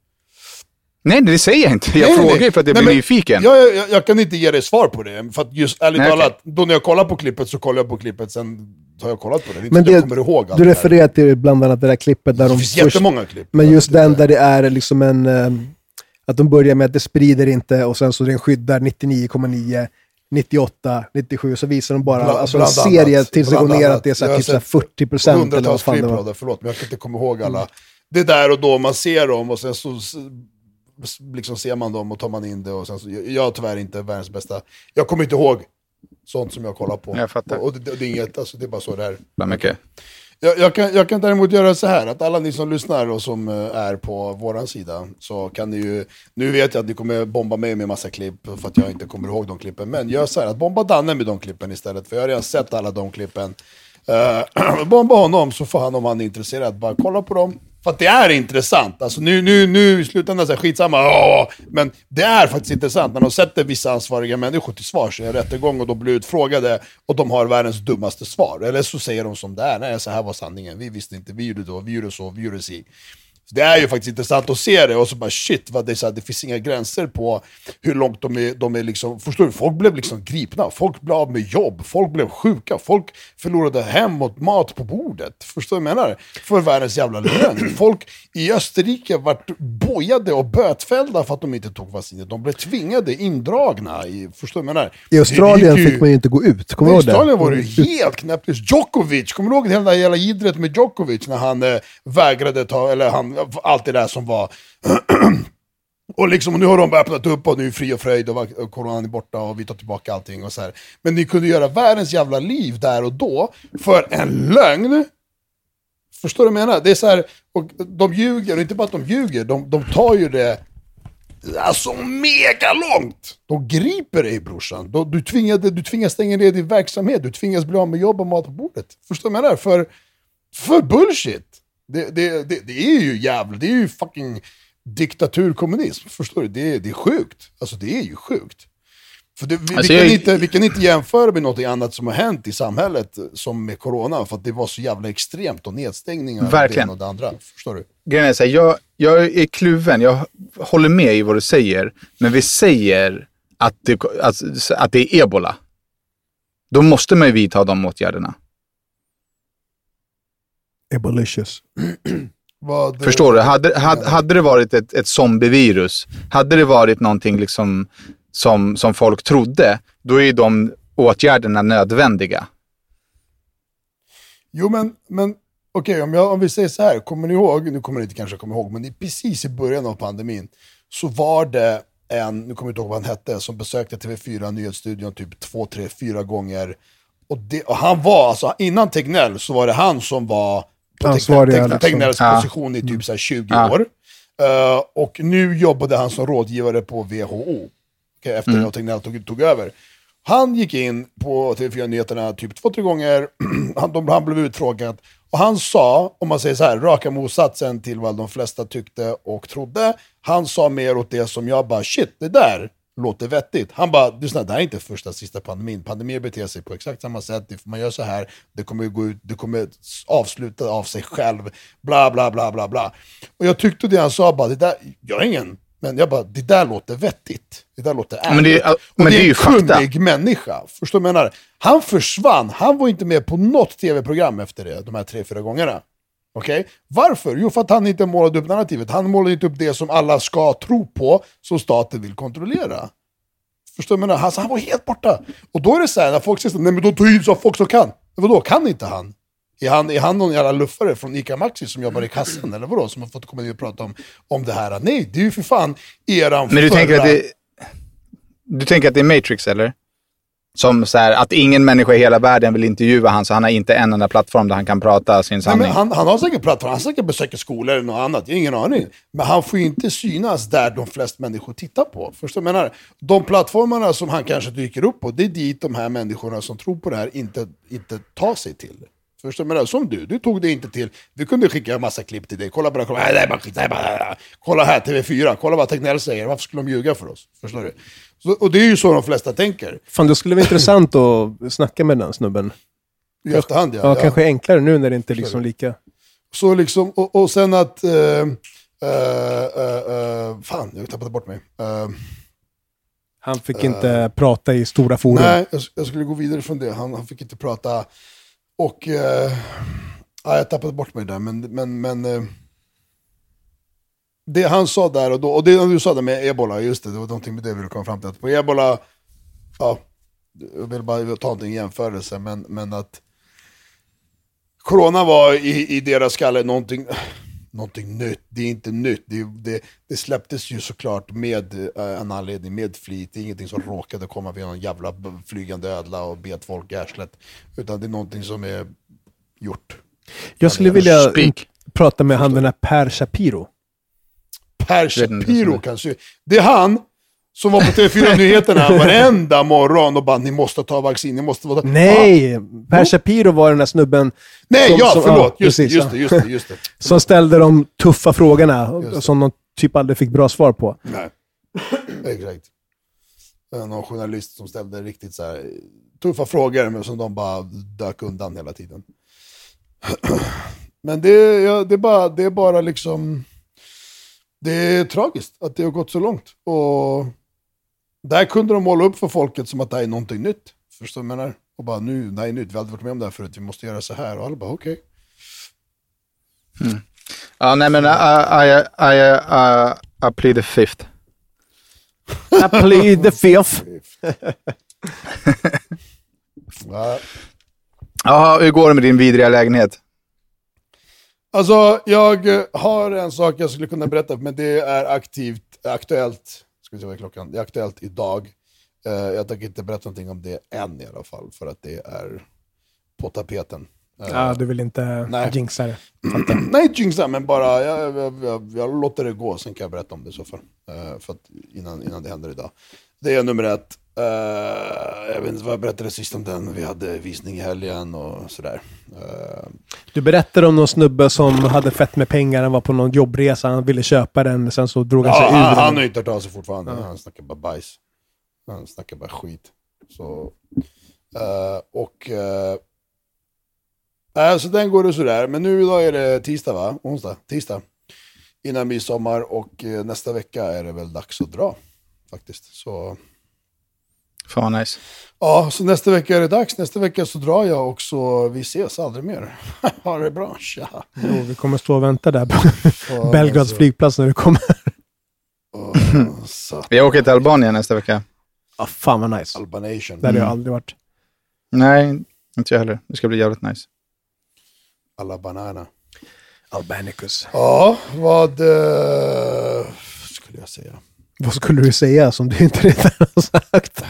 Nej, det säger jag inte. Jag Nej, frågar ju för att jag Nej, blir men nyfiken. Jag, jag, jag kan inte ge dig svar på det, för att just ärligt Nej, talat, då när jag kollar på klippet så kollar jag på klippet, sen har jag kollat på det. Det Men att jag det, kommer ihåg du det refererar till bland annat det där klippet där Det de finns först, jättemånga klipp. Men just den där det är liksom en... eh, Att de börjar med att det sprider inte och sen så den skyddar 99,9, 98, 97, så visar de bara Bland- alltså en bland serie annat. tills det går ner att det är så här, typ så här sett 40 procent Hundratals det, förlåt, men jag kan inte komma ihåg alla. Det är där och då man ser dem och sen så liksom ser man dem och tar man in det. Och sen så, jag, jag har tyvärr inte världens bästa, jag kommer inte ihåg sånt som jag kollar på. Jag fattar. Och, och det, det är inget, alltså, det är bara så det är. Mycket. Jag, jag, kan, jag kan däremot göra så här, att alla ni som lyssnar och som eh, är på våran sida, så kan ni ju, nu vet jag att ni kommer bomba mig med massa klipp för att jag inte kommer ihåg de klippen, men gör så här, att bomba Danne med de klippen istället, för jag har redan sett alla de klippen. Uh, <clears throat> bomba honom så får han om han är intresserad, bara kolla på dem, för att det är intressant. Alltså nu, nu, nu i slutändan så här, skitsamma, åh, men det är faktiskt intressant när de sätter vissa ansvariga människor till svars i en rättegång och de blir utfrågade och de har världens dummaste svar. Eller så säger de som det är, nej så här var sanningen, vi visste inte, vi gjorde då, vi gjorde så, vi gjorde si. Så det är ju faktiskt intressant att se det och så bara shit, vad det, är så här, det finns inga gränser på hur långt de är, de är liksom, förstår du? Folk blev liksom gripna, folk blev av med jobb, folk blev sjuka, folk förlorade hem och mat på bordet. Förstår du vad jag menar? För världens jävla lön. Folk i Österrike vart bojade och bötfällda för att de inte tog vaccinet. De blev tvingade, indragna. I, förstår du vad jag menar? I Australien ju- fick man ju inte gå ut, kommer i du ihåg det? Australien var det ju helt knäpptyst. Djokovic, kommer du ihåg hela det här jävla jiddret med Djokovic när han eh, vägrade ta, eller han, allt det där som var... <clears throat> och liksom, och nu har de öppnat upp och nu är fri och fröjd och, och coronan är borta och vi tar tillbaka allting och så här. Men ni kunde göra världens jävla liv där och då för en lögn. Förstår du vad jag menar? Det är så här, och de ljuger, och inte bara att de ljuger, de, de tar ju det Alltså mega långt! De griper dig brorsan. De, du, tvingade, du tvingas stänga ner din verksamhet, du tvingas bli av med jobb och mat på bordet. Förstår du vad jag menar? För, för bullshit! Det, det, det, det är ju jävla, det är ju fucking diktaturkommunism. Förstår du? Det, är- det är sjukt. Alltså det är ju sjukt. För det, vi, Alltså, vi, kan jag- inte, vi kan inte jämföra med något annat som har hänt i samhället som med corona, för att det var så jävla extremt och nedstängningar Verkligen. och det andra. Förstår du? Grejen är så här, jag, jag är kluven, jag håller med i vad du säger, men vi säger att det, att, att det är ebola. Då måste man ju vidta de åtgärderna. Ebolicious. Vad, Förstår du? Hade, hade, hade det varit ett, ett zombievirus, hade det varit någonting liksom som, som folk trodde, då är de åtgärderna nödvändiga. Jo men, men okej om, jag- om vi säger så här, kommer ni ihåg, nu kommer ni inte kanske komma ihåg, men i, precis i början av pandemin så var det en, nu kommer jag inte ihåg vad han hette, som besökte TV4 Nyhetsstudion typ två, tre, fyra gånger. Och, det, och han var, alltså innan Tegnell så var det han som var på Tegnell, liksom. Tegnells Ja. position i typ så här 20 Ja. år. Eh, och nu jobbade han som rådgivare på WHO, okej, efter att Tegnell tog, tog över. Han gick in på TV4 Nyheterna typ två, tre gånger, <clears throat> han, de, han blev utfrågad. Och han sa, om man säger så här, raka motsatsen till vad de flesta tyckte och trodde. Han sa mer åt det som jag bara, shit, det där låter vettigt. Han bara, du det här är inte första sista pandemin. Pandemier beter sig på exakt samma sätt. Det- Man gör så här, det kommer gå ut, det kommer avsluta av sig själv. Bla, bla, bla, bla, bla. Och jag tyckte det han sa, bara, det där, jag är ingen, men jag bara, det där låter vettigt. Det där låter ärligt. Men det är- men det är ju en fakta. kunnig människa. Förstår du vad jag menar? Han försvann, han var inte med på något tv-program efter det, de här tre, fyra gångerna. Okej? Varför? Jo, för att han inte målade upp narrativet. Han målade inte upp det som alla ska tro på, som staten vill kontrollera. Förstår du vad jag? Alltså, han var helt borta. Och då är det så här, när folk säger nej men då tar ju så folk som kan. Men vadå, kan inte han? Är han, är han någon jävla luffare från ICA Maxi som jobbar i kassan eller vadå? Som har fått komma ner och prata om, om det här? Nej, det är ju för fan eran Men du förra... tänker att det, du tänker att det är Matrix, eller? Som så här, att ingen människa i hela världen vill intervjua han, så han har inte en enda plattform där han kan prata sin Nej, sanning. men han, han har säkert plattform, han säkert besöker skolor eller något annat, jag har ingen aning. Men han får ju inte synas där de flesta människor tittar på. Förstår du menar? De plattformarna som han kanske dyker upp på, det är dit de här människorna som tror på det här inte, inte tar sig till. Förstår du menar? Som du, du tog det inte till. Vi kunde skicka en massa klipp till dig. Kolla bara, kolla, nej, bara är bara, kolla här, TV4, kolla vad Tegnell säger. Varför skulle de ljuga för oss? Förstår du? Och det är ju så de flesta tänker. Fan, det skulle vara intressant att snacka med den snubben. I efterhand ja. Ja, ja. kanske enklare nu när det inte är liksom lika... Så liksom, och, och sen att... Uh, uh, fan, jag tappade bort mig. Eh, Han fick inte prata i stora forum. nej, jag, jag skulle gå vidare från det. Han, han fick inte prata. Och... eh, ja, jag tappade bort mig där, men... men, men eh, det han sa där och då, och det du sa där med ebola, just det, det var någonting med det vi ville komma fram till. Att på ebola, ja, jag vill bara ta någonting i jämförelse, men, men att Corona var i, i deras skalle någonting, någonting nytt. Det är inte nytt. Det, det, det släpptes ju såklart med eh, en anledning, med flit. Det är ingenting som råkade komma via någon jävla flygande ödla och bet folk i arslet. Utan det är någonting som är gjort. Jag skulle vilja Speak. prata med han den här Per Shapiro. Per Shapiro så. kan se. Det är han Som var på TV4-nyheterna <laughs> varenda morgon och bara ni måste ta vaccin, ni måste ta... Nej! Per Shapiro var den där snubben Nej, Som- ja, som- förlåt. ja, just, precis, just, ja. det, just det, just det. <laughs> som ställde de tuffa frågorna Just som de typ aldrig fick bra svar på. Nej, exakt. Någon journalist som ställde riktigt så här tuffa frågor, men som de bara dök undan hela tiden. <clears throat> Men det, ja, det, är bara, det är bara liksom... Det är tragiskt att det har gått så långt. Och där kunde de måla upp för folket som att det här är någonting nytt. Förstår du vad jag menar? Och bara nu, det här är nytt, vi har aldrig varit med om det här förut, vi måste göra så här. Och alla bara okej. Ja, nej men I, I, I, I, I plead the fifth. <laughs> I plead the fifth. <laughs> Ja. Ja, hur går det med din vidriga lägenhet? Alltså, jag eh, har en sak jag skulle kunna berätta, men det är aktivt, aktuellt, ska vi se vad är klockan, det är aktuellt idag. Eh, jag tänker inte berätta någonting om det än i alla fall, för att det är på tapeten. Eh, Ja, du vill inte Nej. jinxa det. <clears throat> Nej, jinxa, men bara jag, jag, jag, jag låter det gå, sen kan jag berätta om det i så fall. För att, innan, innan det händer idag. Det är nummer ett. Eh, jag vet inte vad jag berättade sist om den, vi hade visning i helgen och sådär. Eh, Du berättade om någon snubbe som hade fett med pengar, han var på någon jobbresa, han ville köpa den, sen så drog han sig Ja, ur han, den. han har inte hört av sig fortfarande. Han snackar bara bajs. Han snackar bara skit. Så, eh, och... Uh, så den går det sådär. Men nu idag är det tisdag va? Onsdag? Tisdag. Innan midsommar och nästa vecka är det väl dags att dra. Faktiskt. Så, Fan vad nice. ja, så nästa vecka är det dags. Nästa vecka så drar jag och så vi ses aldrig mer. <laughs> ha det bra. Tja. Jo, vi kommer stå och vänta där på <laughs> Ja, Belgrads så- flygplats när du kommer. så, Jag åker till Albanien nästa vecka. Ja, fan vad nice. Albanation. Där har jag aldrig varit. Nej, inte jag heller. Det ska bli jävligt nice. Alla banana. Albanicus. Ja, vad eh, skulle jag säga? Vad skulle du säga som du inte redan har sagt?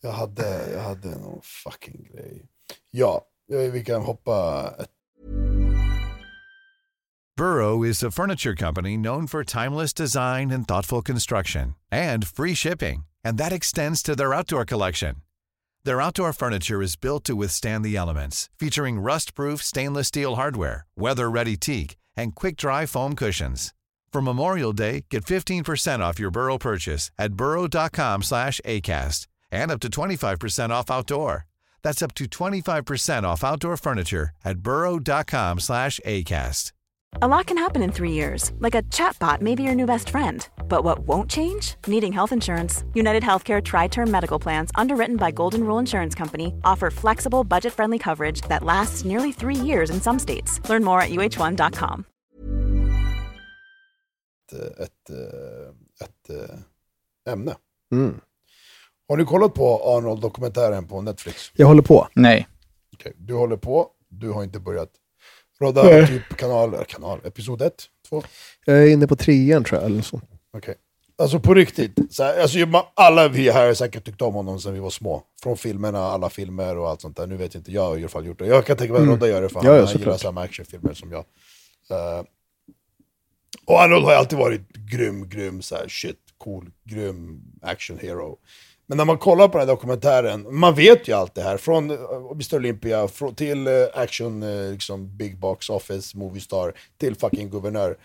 Jag hade, jag hade någon fucking grej. Ja, eh, vi kan hoppa ett Burrow is a furniture company known for timeless design and thoughtful construction and free shipping, and that extends to their outdoor collection. Their outdoor furniture is built to withstand the elements, featuring rust-proof stainless steel hardware, weather-ready teak, and quick-dry foam cushions. For Memorial Day, get 15% off your Burrow purchase at burrow.com slash ACAST and up to 25% off outdoor. That's up to 25% off outdoor furniture at burrow.com slash ACAST. A lot can happen in three years, like a chatbot may be your new best friend. But what won't change? Needing health insurance. United Healthcare Tri Term Medical Plans, underwritten by Golden Rule Insurance Company, offer flexible, budget friendly coverage that lasts nearly three years in some states. Learn more at uh1.com. ett, ett ämne. Mm. Har ni kollat på Arnold-dokumentären på Netflix? Jag håller på. Nej. Okej, Du håller på, du har inte börjat. Rodda typ kanal, kanal, episod 1, 2. Jag är inne på trean tror jag. Eller så. Okej. Alltså på riktigt, så här, alltså, alla vi här har säkert tyckt om honom sedan vi var små. Från filmerna, alla filmer och allt sånt där. Nu vet jag inte, jag har i alla fall gjort det. Jag kan tänka mig att Rodda gör det för Mm. Han, ja, han gillar samma actionfilmer som jag. Eh, och Arnold har ju alltid varit grym, grym, så här, shit, cool, grym action hero. Men när man kollar på den här dokumentären, man vet ju allt det här. Från uh, Mr Olympia till eh, action, eh, liksom big box office, movie star, till fucking guvernör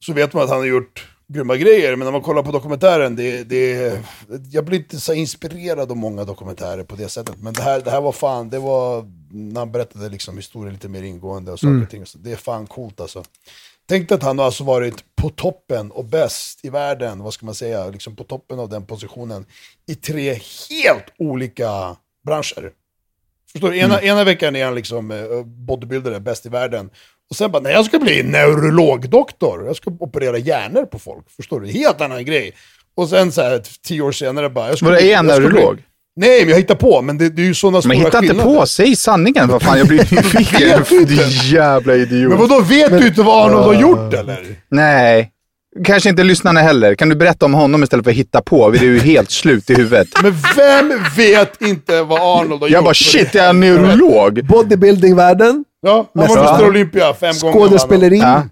så vet man att han har gjort grymma grejer, men när man kollar på dokumentären, det, det, jag blir inte så inspirerad av många dokumentärer på det sättet. Men det här, det här var fan, det var när han berättade liksom historien lite mer ingående och saker och ting. Så det är fan coolt alltså. Tänk att han har alltså varit på toppen och bäst i världen, vad ska man säga, liksom på toppen av den positionen i tre helt olika branscher. Förstår du? Ena, ena veckan är han liksom eh, bodybuilder, bäst i världen. Och sen bara, nej jag ska bli neurologdoktor. Jag ska operera hjärnor på folk. Förstår du? Helt annan grej. Och sen så här, tio år senare bara... Jag ska bli- är han neurolog? Nej, men jag hittar på. Men det, det är ju sådana stora Men hitta inte skillnader. på, säg sanningen. Vad fan, jag blir <laughs> nyfiken. Du jävla idiot. Men vadå, vet du inte vad Arnold har gjort eller? Nej. Kanske inte lyssnarna heller. Kan du berätta om honom istället för att hitta på? Vi är ju helt slut i huvudet. <laughs> Men vem vet inte vad Arnold har gjort? Jag bara shit, jag är neurolog. Bodybuilding-världen, Ja, han var Mästare. Mr Olympia fem gånger. skådespeleri, Ja.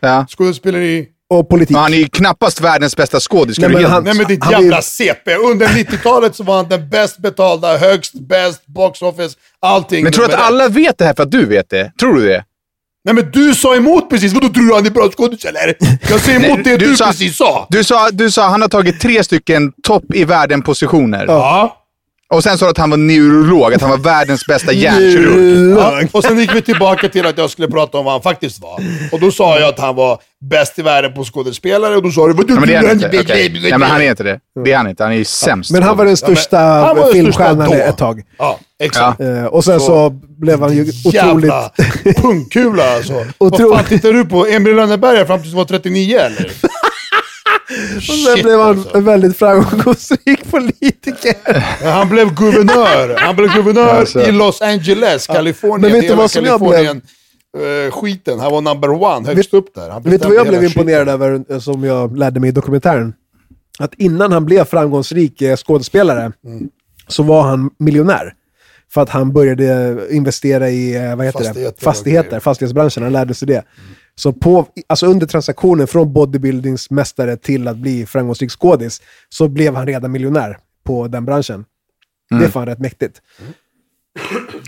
Ja. Skådespeleri. Och politik. Men han är ju knappast världens bästa skådis. Nej, men han- Nej men ditt Han jävla vill- CP. Under 90-talet så var han den bäst betalda, högst, bäst, box office, allting. Men tror du att alla vet det här för att du vet det? Tror du det? Nej men du sa emot precis. Vadå tror du han är bra skådis eller? Jag säger emot Nej, det du, sa- precis sa. Du sa, du sa han har tagit tre stycken topp i världen-positioner. Ja. Och sen sa du att han var neurolog, att han var världens bästa hjärnkirurg. ja. Och sen gick vi tillbaka till att jag skulle prata om vad han faktiskt var. Och då sa jag att han var bäst i världen på skådespelare och då sa du vad du Ja, men det är han inte. Okej. Nej, men han är inte det. Det är han inte. Han är ju sämst. Men han var den Ja, men största han var den filmstjärnan största ett tag. Ja, exakt. Eh, och sen så, Så- blev han ju otroligt... Jävla pungkula alltså. <laughs> Vad fan tittar du på? Emil Lönneberga fram tills du var 39 eller? <laughs> Och sen Shit, blev han alltså. en väldigt framgångsrik politiker. Han blev guvernör. Han blev guvernör Alltså. i Los Angeles, Kalifornien. Men vet du vad som jag blev- eh, skiten. Han var number one, högst upp där. Han Vet du vad jag blev imponerad skiten. över, eh, som jag lärde mig i dokumentären? Att innan han blev framgångsrik eh, skådespelare Mm. så var han miljonär. För att han började investera i vad heter Fastigheter det? fastigheter, fastighetsbranschen. Han lärde sig det. Så på, alltså under transaktionen från bodybuildingsmästare till att bli framgångsrik skådis så blev han redan miljonär på den branschen. Det Mm. är fan rätt mäktigt.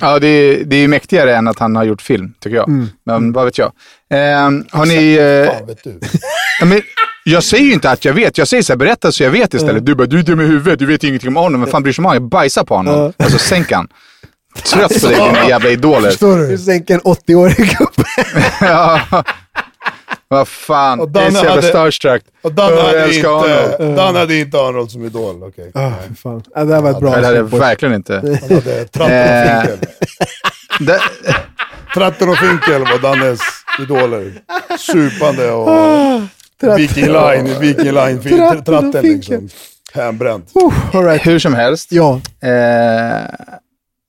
Ja, det är, det är ju mäktigare än att han har gjort film, tycker jag. Mm. Men vad vet jag. Eh, har ni... Eh, Fan vet du. <laughs> ja, men, jag säger ju inte att jag vet. Jag säger så här, berätta så jag vet istället. Du bara, du är dum i huvudet, du vet ingenting om honom. Men fan bryr sig om honom? Jag bajsar på honom. Alltså, sänk han. Trött på dig, dina jävla idoler. Förstår Du du? sänker en 80-årig gubbe. <laughs> ja. Vad fan, Och jag är Danne så jävla hade- starstruck. Och Dan Jag hade, inte, honom. Dan hade inte Arnold som idol. Okej. Ah, fan. Ja, det här var ett bra Nej, det hade jag verkligen inte. Han hade Tratten och Eh. Finkel. <laughs> Det, Tratten och Finkel var Dannes idoler. Supande och Viking Line, Viking Line, Tratten och tratten liksom. Hembränt. Uh, all right. hur som helst. Ja, Eh,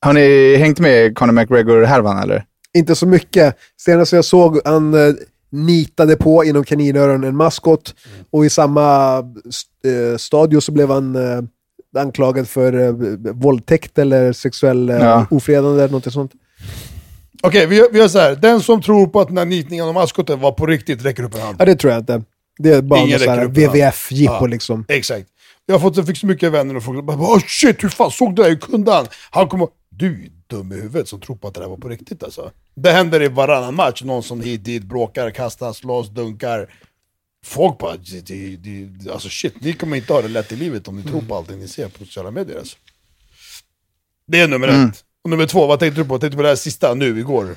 har ni hängt med Conor McGregor-härvan eller? inte så mycket. Senast jag såg, han eh, nitade på inom kaninöron en maskot och i samma eh, stadio så blev han eh, anklagad för eh, våldtäkt eller sexuell eh, Ja. ofredande eller något sånt. Okej, vi, vi gör så här. Den som tror på att den här nitningen av maskoten var på riktigt räcker upp en hand. Ja, det tror jag inte. Det är bara Ingen något. WWF-jippo Ja. liksom. Exakt. Jag har fått, fick så mycket vänner och folk bara oh shit, hur fan såg du det? Hur kunde han? Han kommer... Du är dum i huvudet som tror på att det där var på riktigt alltså. Det händer i varannan match, någon som hit dit bråkar, kastar, slåss, dunkar. Folk bara, det, det, alltså shit, ni kommer inte ha det lätt i livet om ni tror på allting ni ser på sociala medier alltså. Det är nummer ett. Och nummer två, vad tänkte du på? Tänkte du på det här sista nu, igår?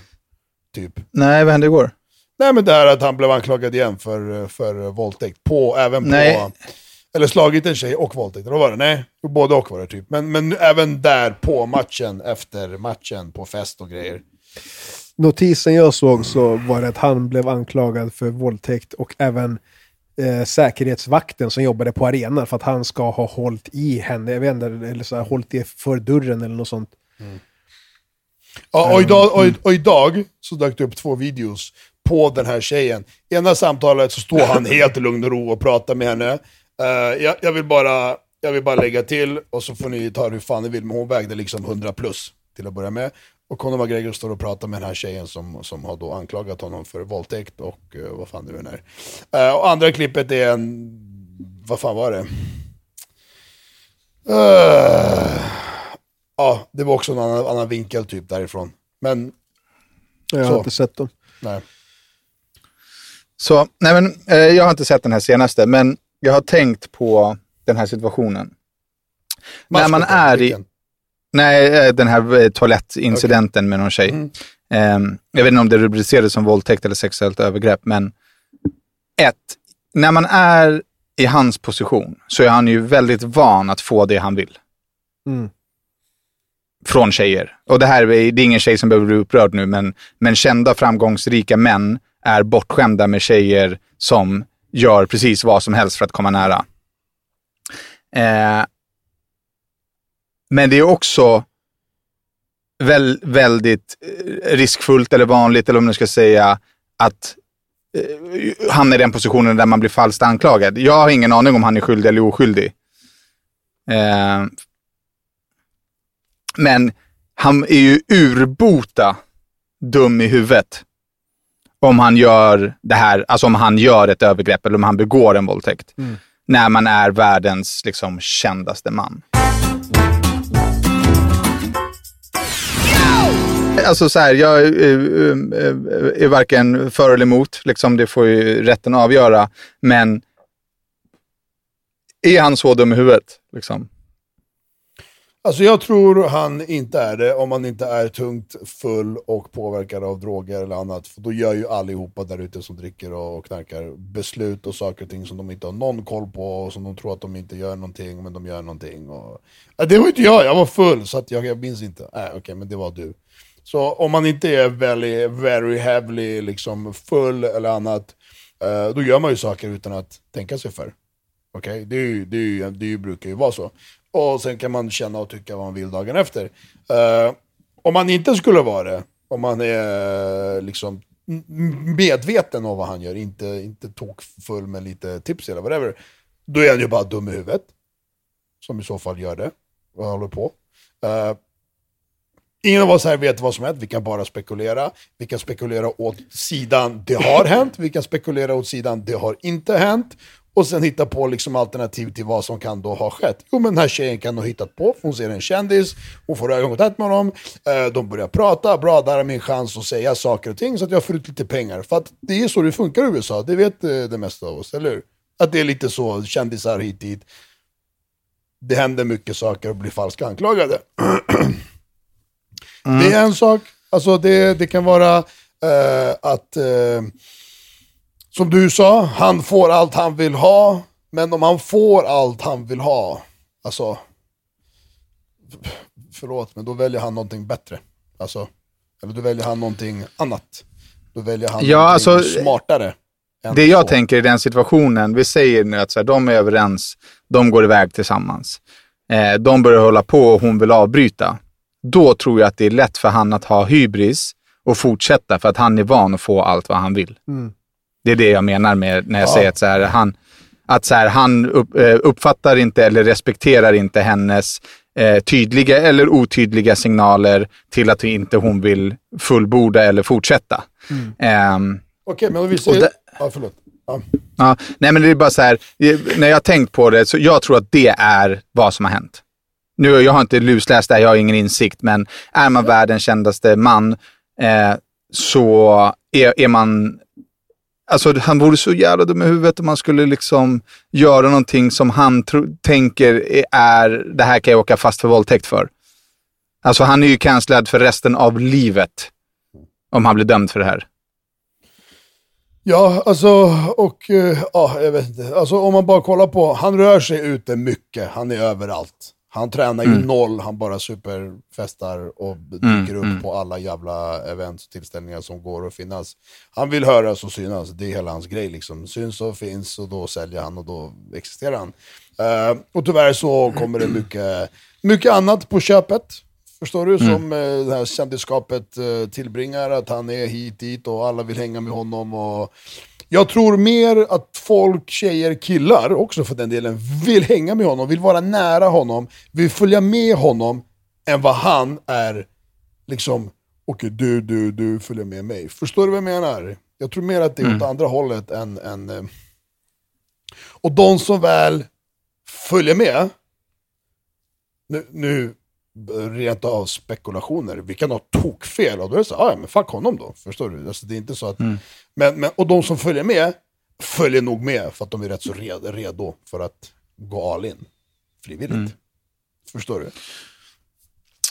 Typ. Nej, vad hände igår? Nej men det här att han blev anklagad igen för, för våldtäkt. På, även på... Nej. Eller slagit en tjej och våldtäkt. Vad var det? Nej, både och var det typ. Men, men även där på matchen, efter matchen, på fest och grejer. Notisen jag såg så var det att han blev anklagad för våldtäkt och även eh, säkerhetsvakten som jobbade på arenan för att han ska ha hållit i henne, jag vet inte, eller så här, hållit i för dörren eller något sånt. Ja, och, idag, och, och idag så dök det upp två videos på den här tjejen. Ena samtalet så står han <laughs> helt i lugn och ro och pratar med henne. Eh, jag, jag, vill bara, jag vill bara lägga till, och så får ni ta hur fan ni vill, men hon vägde liksom 100 plus till att börja med. Och Conor McGregor står och pratar med den här tjejen som, som har då anklagat honom för våldtäkt och eh, vad fan det nu är. Eh, och andra klippet är en, vad fan var det? Ja, det var också en annan, annan vinkel typ därifrån. Men Jag har Så. inte sett dem. nej. Så, nej men, jag har inte sett den här senaste, men jag har tänkt på den här situationen. När man är i-? Nej, eh, den här eh, toalettincidenten med någon tjej. Mm. Ehm, jag vet inte om det rubricerades som våldtäkt eller sexuellt övergrepp, men ett, när man är i hans position så är han ju väldigt van att få det han vill. Mm. Från tjejer. Och det här är, det är ingen tjej som behöver bli upprörd nu, men, men kända framgångsrika män är bortskämda med tjejer som gör precis vad som helst för att komma nära. Eh, men det är också väl, väldigt eh, riskfullt eller vanligt, eller om man ska säga, att eh, hamna i den positionen där man blir falskt anklagad. Jag har ingen aning om han är skyldig eller oskyldig. Eh, men han är ju urbota dum i huvudet om han gör det här, alltså om han gör ett övergrepp eller om han begår en våldtäkt. När man är världens liksom, kändaste man. Alltså så här, jag är, är, är varken för eller emot, liksom, det får ju rätten avgöra. Men är han så dum i huvudet? Liksom? Alltså jag tror han inte är det om han inte är tungt full och påverkad av droger eller annat. För då gör ju allihopa där ute som dricker och knarkar beslut och saker och ting som de inte har någon koll på och som de tror att de inte gör någonting men de gör någonting. Och... Det var inte jag, jag var full så att jag, jag minns inte. Äh, okej, okay, men det var du. Så om man inte är very, very heavily liksom full eller annat, eh, då gör man ju saker utan att tänka sig för. Okej, okay? det, det, det, det brukar ju vara så. Och sen kan man känna och tycka vad man vill dagen efter. Uh, om man inte skulle vara det, om man är eh, liksom medveten om vad han gör, inte, inte tokfull med lite tips eller whatever, då är han ju bara dum i huvudet. Som i så fall gör det, och håller på. Uh, ingen av oss här vet vad som hänt, vi kan bara spekulera. Vi kan spekulera åt sidan det har hänt, vi kan spekulera åt sidan det har inte hänt. Och sen hitta på liksom alternativ till vad som kan då ha skett. Jo men den här tjejen kan ha hittat på, för hon ser en kändis, hon får ögonkontakt med honom, eh, de börjar prata, bra där är min chans att säga saker och ting så att jag får ut lite pengar. För att det är så det funkar i USA, det vet eh, det mesta av oss, eller hur? Att det är lite så, kändisar hit dit. Det händer mycket saker och blir falskt anklagade. Mm. <clears throat> Det är en sak, alltså det, det kan vara eh, att eh, som du sa, han får allt han vill ha. Men om han får allt han vill ha, alltså... Förlåt, men då väljer han någonting bättre. Alltså, eller då väljer han någonting annat. Då väljer han ja, någonting alltså, smartare. Det jag så. tänker i den situationen, vi säger nu att så här, de är överens, de går iväg tillsammans. Eh, de börjar hålla på och hon vill avbryta. Då tror jag att det är lätt för han att ha hybris och fortsätta för att han är van att få allt vad han vill. Mm. Det är det jag menar med när jag ja. säger att, så här, han, att så här, han upp, eh, uppfattar inte eller respekterar inte hennes eh, tydliga eller otydliga signaler till att inte hon vill fullborda eller fortsätta. Mm. Um, Okej, okay, men om vi säger... Det, ja, förlåt. Ja. ja. nej, men det är bara så här, när jag har tänkt på det, så jag tror att det är vad som har hänt. Nu, jag har inte lusläst det, jag har ingen insikt, men är man världens kändaste man eh, så är, är man Alltså han vore så jävla dum i huvudet om man skulle liksom göra någonting som han tänker är, det här kan jag åka fast för våldtäkt för. Alltså han är ju cancellad för resten av livet. Om han blir dömd för det här. Ja, alltså, och uh, ja, jag vet inte. Alltså om man bara kollar på, han rör sig ute mycket, han är överallt. Han tränar ju mm. noll, han bara superfestar och dyker mm, upp mm. på alla jävla events och tillställningar som går att finnas. Han vill höras och synas, det är hela hans grej liksom. Syns och finns och då säljer han och då existerar han. Uh, och tyvärr så kommer det mycket, mycket annat på köpet. Förstår du? Mm. Som uh, det här kändisskapet uh, tillbringar, att han är hit dit och alla vill hänga med honom. Och jag tror mer att folk, tjejer, killar också för den delen, vill hänga med honom, vill vara nära honom, vill följa med honom, än vad han är liksom, okej okay, du, du, du följer med mig. Förstår du vad jag menar? Jag tror mer att det är mm. åt andra hållet än... än eh... och de som väl följer med, nu, nu rent av spekulationer. Vi kan ha tokfel och då är det så ja men fuck honom då. Förstår du? Alltså, det är inte så att... Mm. Men, men, och de som följer med, följer nog med för att de är rätt så redo, för att gå all in. Frivilligt. Mm. Förstår du?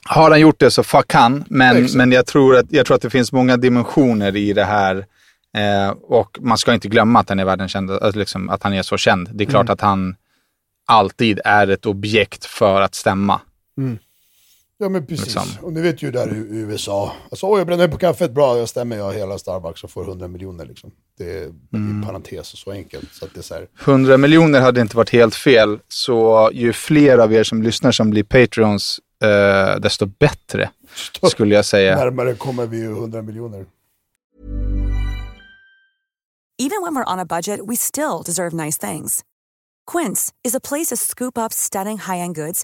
Har han gjort det så fuck han, men, men jag, tror att, jag tror att det finns många dimensioner i det här. Eh, och man ska inte glömma att han är världskänd, alltså liksom, att han är så känd. Det är klart mm. att han alltid är ett objekt för att stämma. Mm. Ja men precis. Liksom. Och ni vet ju där i USA. Alltså, oh, jag bränner på kaffet, bra, jag stämmer jag hela Starbucks och får 100 miljoner. Liksom. Det är mm. parentes och så enkelt. Så att det är så här. 100 miljoner hade inte varit helt fel. Så ju fler av er som lyssnar som blir Patreons, eh, desto bättre skulle jag säga. Närmare kommer vi ju 100 miljoner. Even when we're on a budget we still deserve nice things. Quince is a place to scoop up stunning high-end goods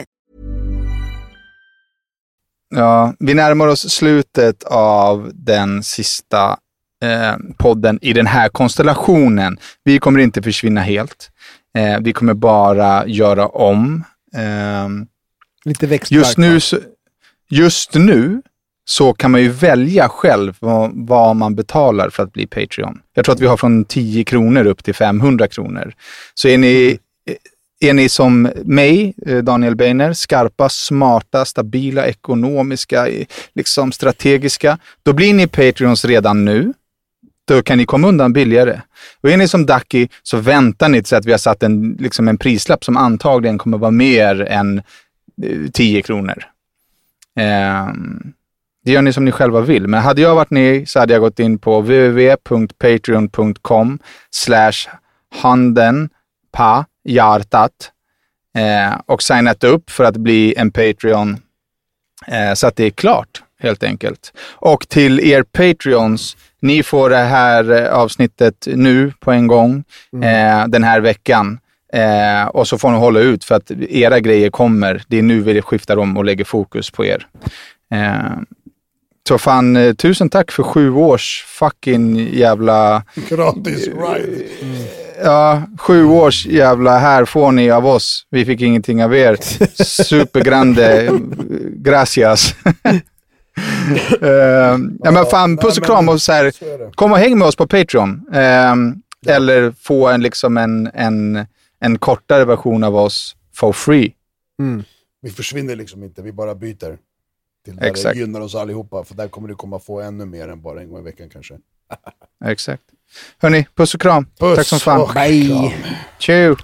Ja, vi närmar oss slutet av den sista eh, podden i den här konstellationen. Vi kommer inte försvinna helt. Eh, vi kommer bara göra om. Eh, Lite växtverk. just, nu, så- just nu så kan man ju välja själv vad, vad man betalar för att bli Patreon. Jag tror att vi har från 10 kronor upp till 500 kronor. Så är ni, är ni som mig, eh, Daniel Beiner, skarpa, smarta, stabila, ekonomiska, liksom strategiska, då blir ni Patreons redan nu. Då kan ni komma undan billigare. Och är ni som Ducky så väntar ni tills att vi har satt en, liksom en prislapp som antagligen kommer vara mer än eh, 10 kronor. Ehm, det gör ni som ni själva vill. Men hade jag varit ni så hade jag gått in på www.patreon.com slash-handenpa hjärtat eh, och signat upp för att bli en Patreon eh, så att det är klart helt enkelt. Och till er Patreons, ni får det här eh, avsnittet nu på en gång eh, den här veckan. Eh, och så får ni hålla ut för att era grejer kommer. Det är nu vi skiftar om och lägger fokus på er. Eh, så fan, eh, tusen tack för sju års fucking jävla... Gratis ride. Ja, sju års jävla, här får ni av oss. Vi fick ingenting av er. Supergrande, <laughs> gracias. Eh, ja men fan, puss och kram och så här, kom och häng med oss på Patreon. Eh, Eller få en, liksom en, en, en kortare version av oss for free. Vi försvinner liksom inte, vi bara byter. Till där Exakt. det gynnar oss allihopa, för där kommer du komma få ännu mer än bara en gång i veckan kanske. <laughs> Exakt. Hörni, puss och kram. Puss Tack som fan. och kram. Tjo!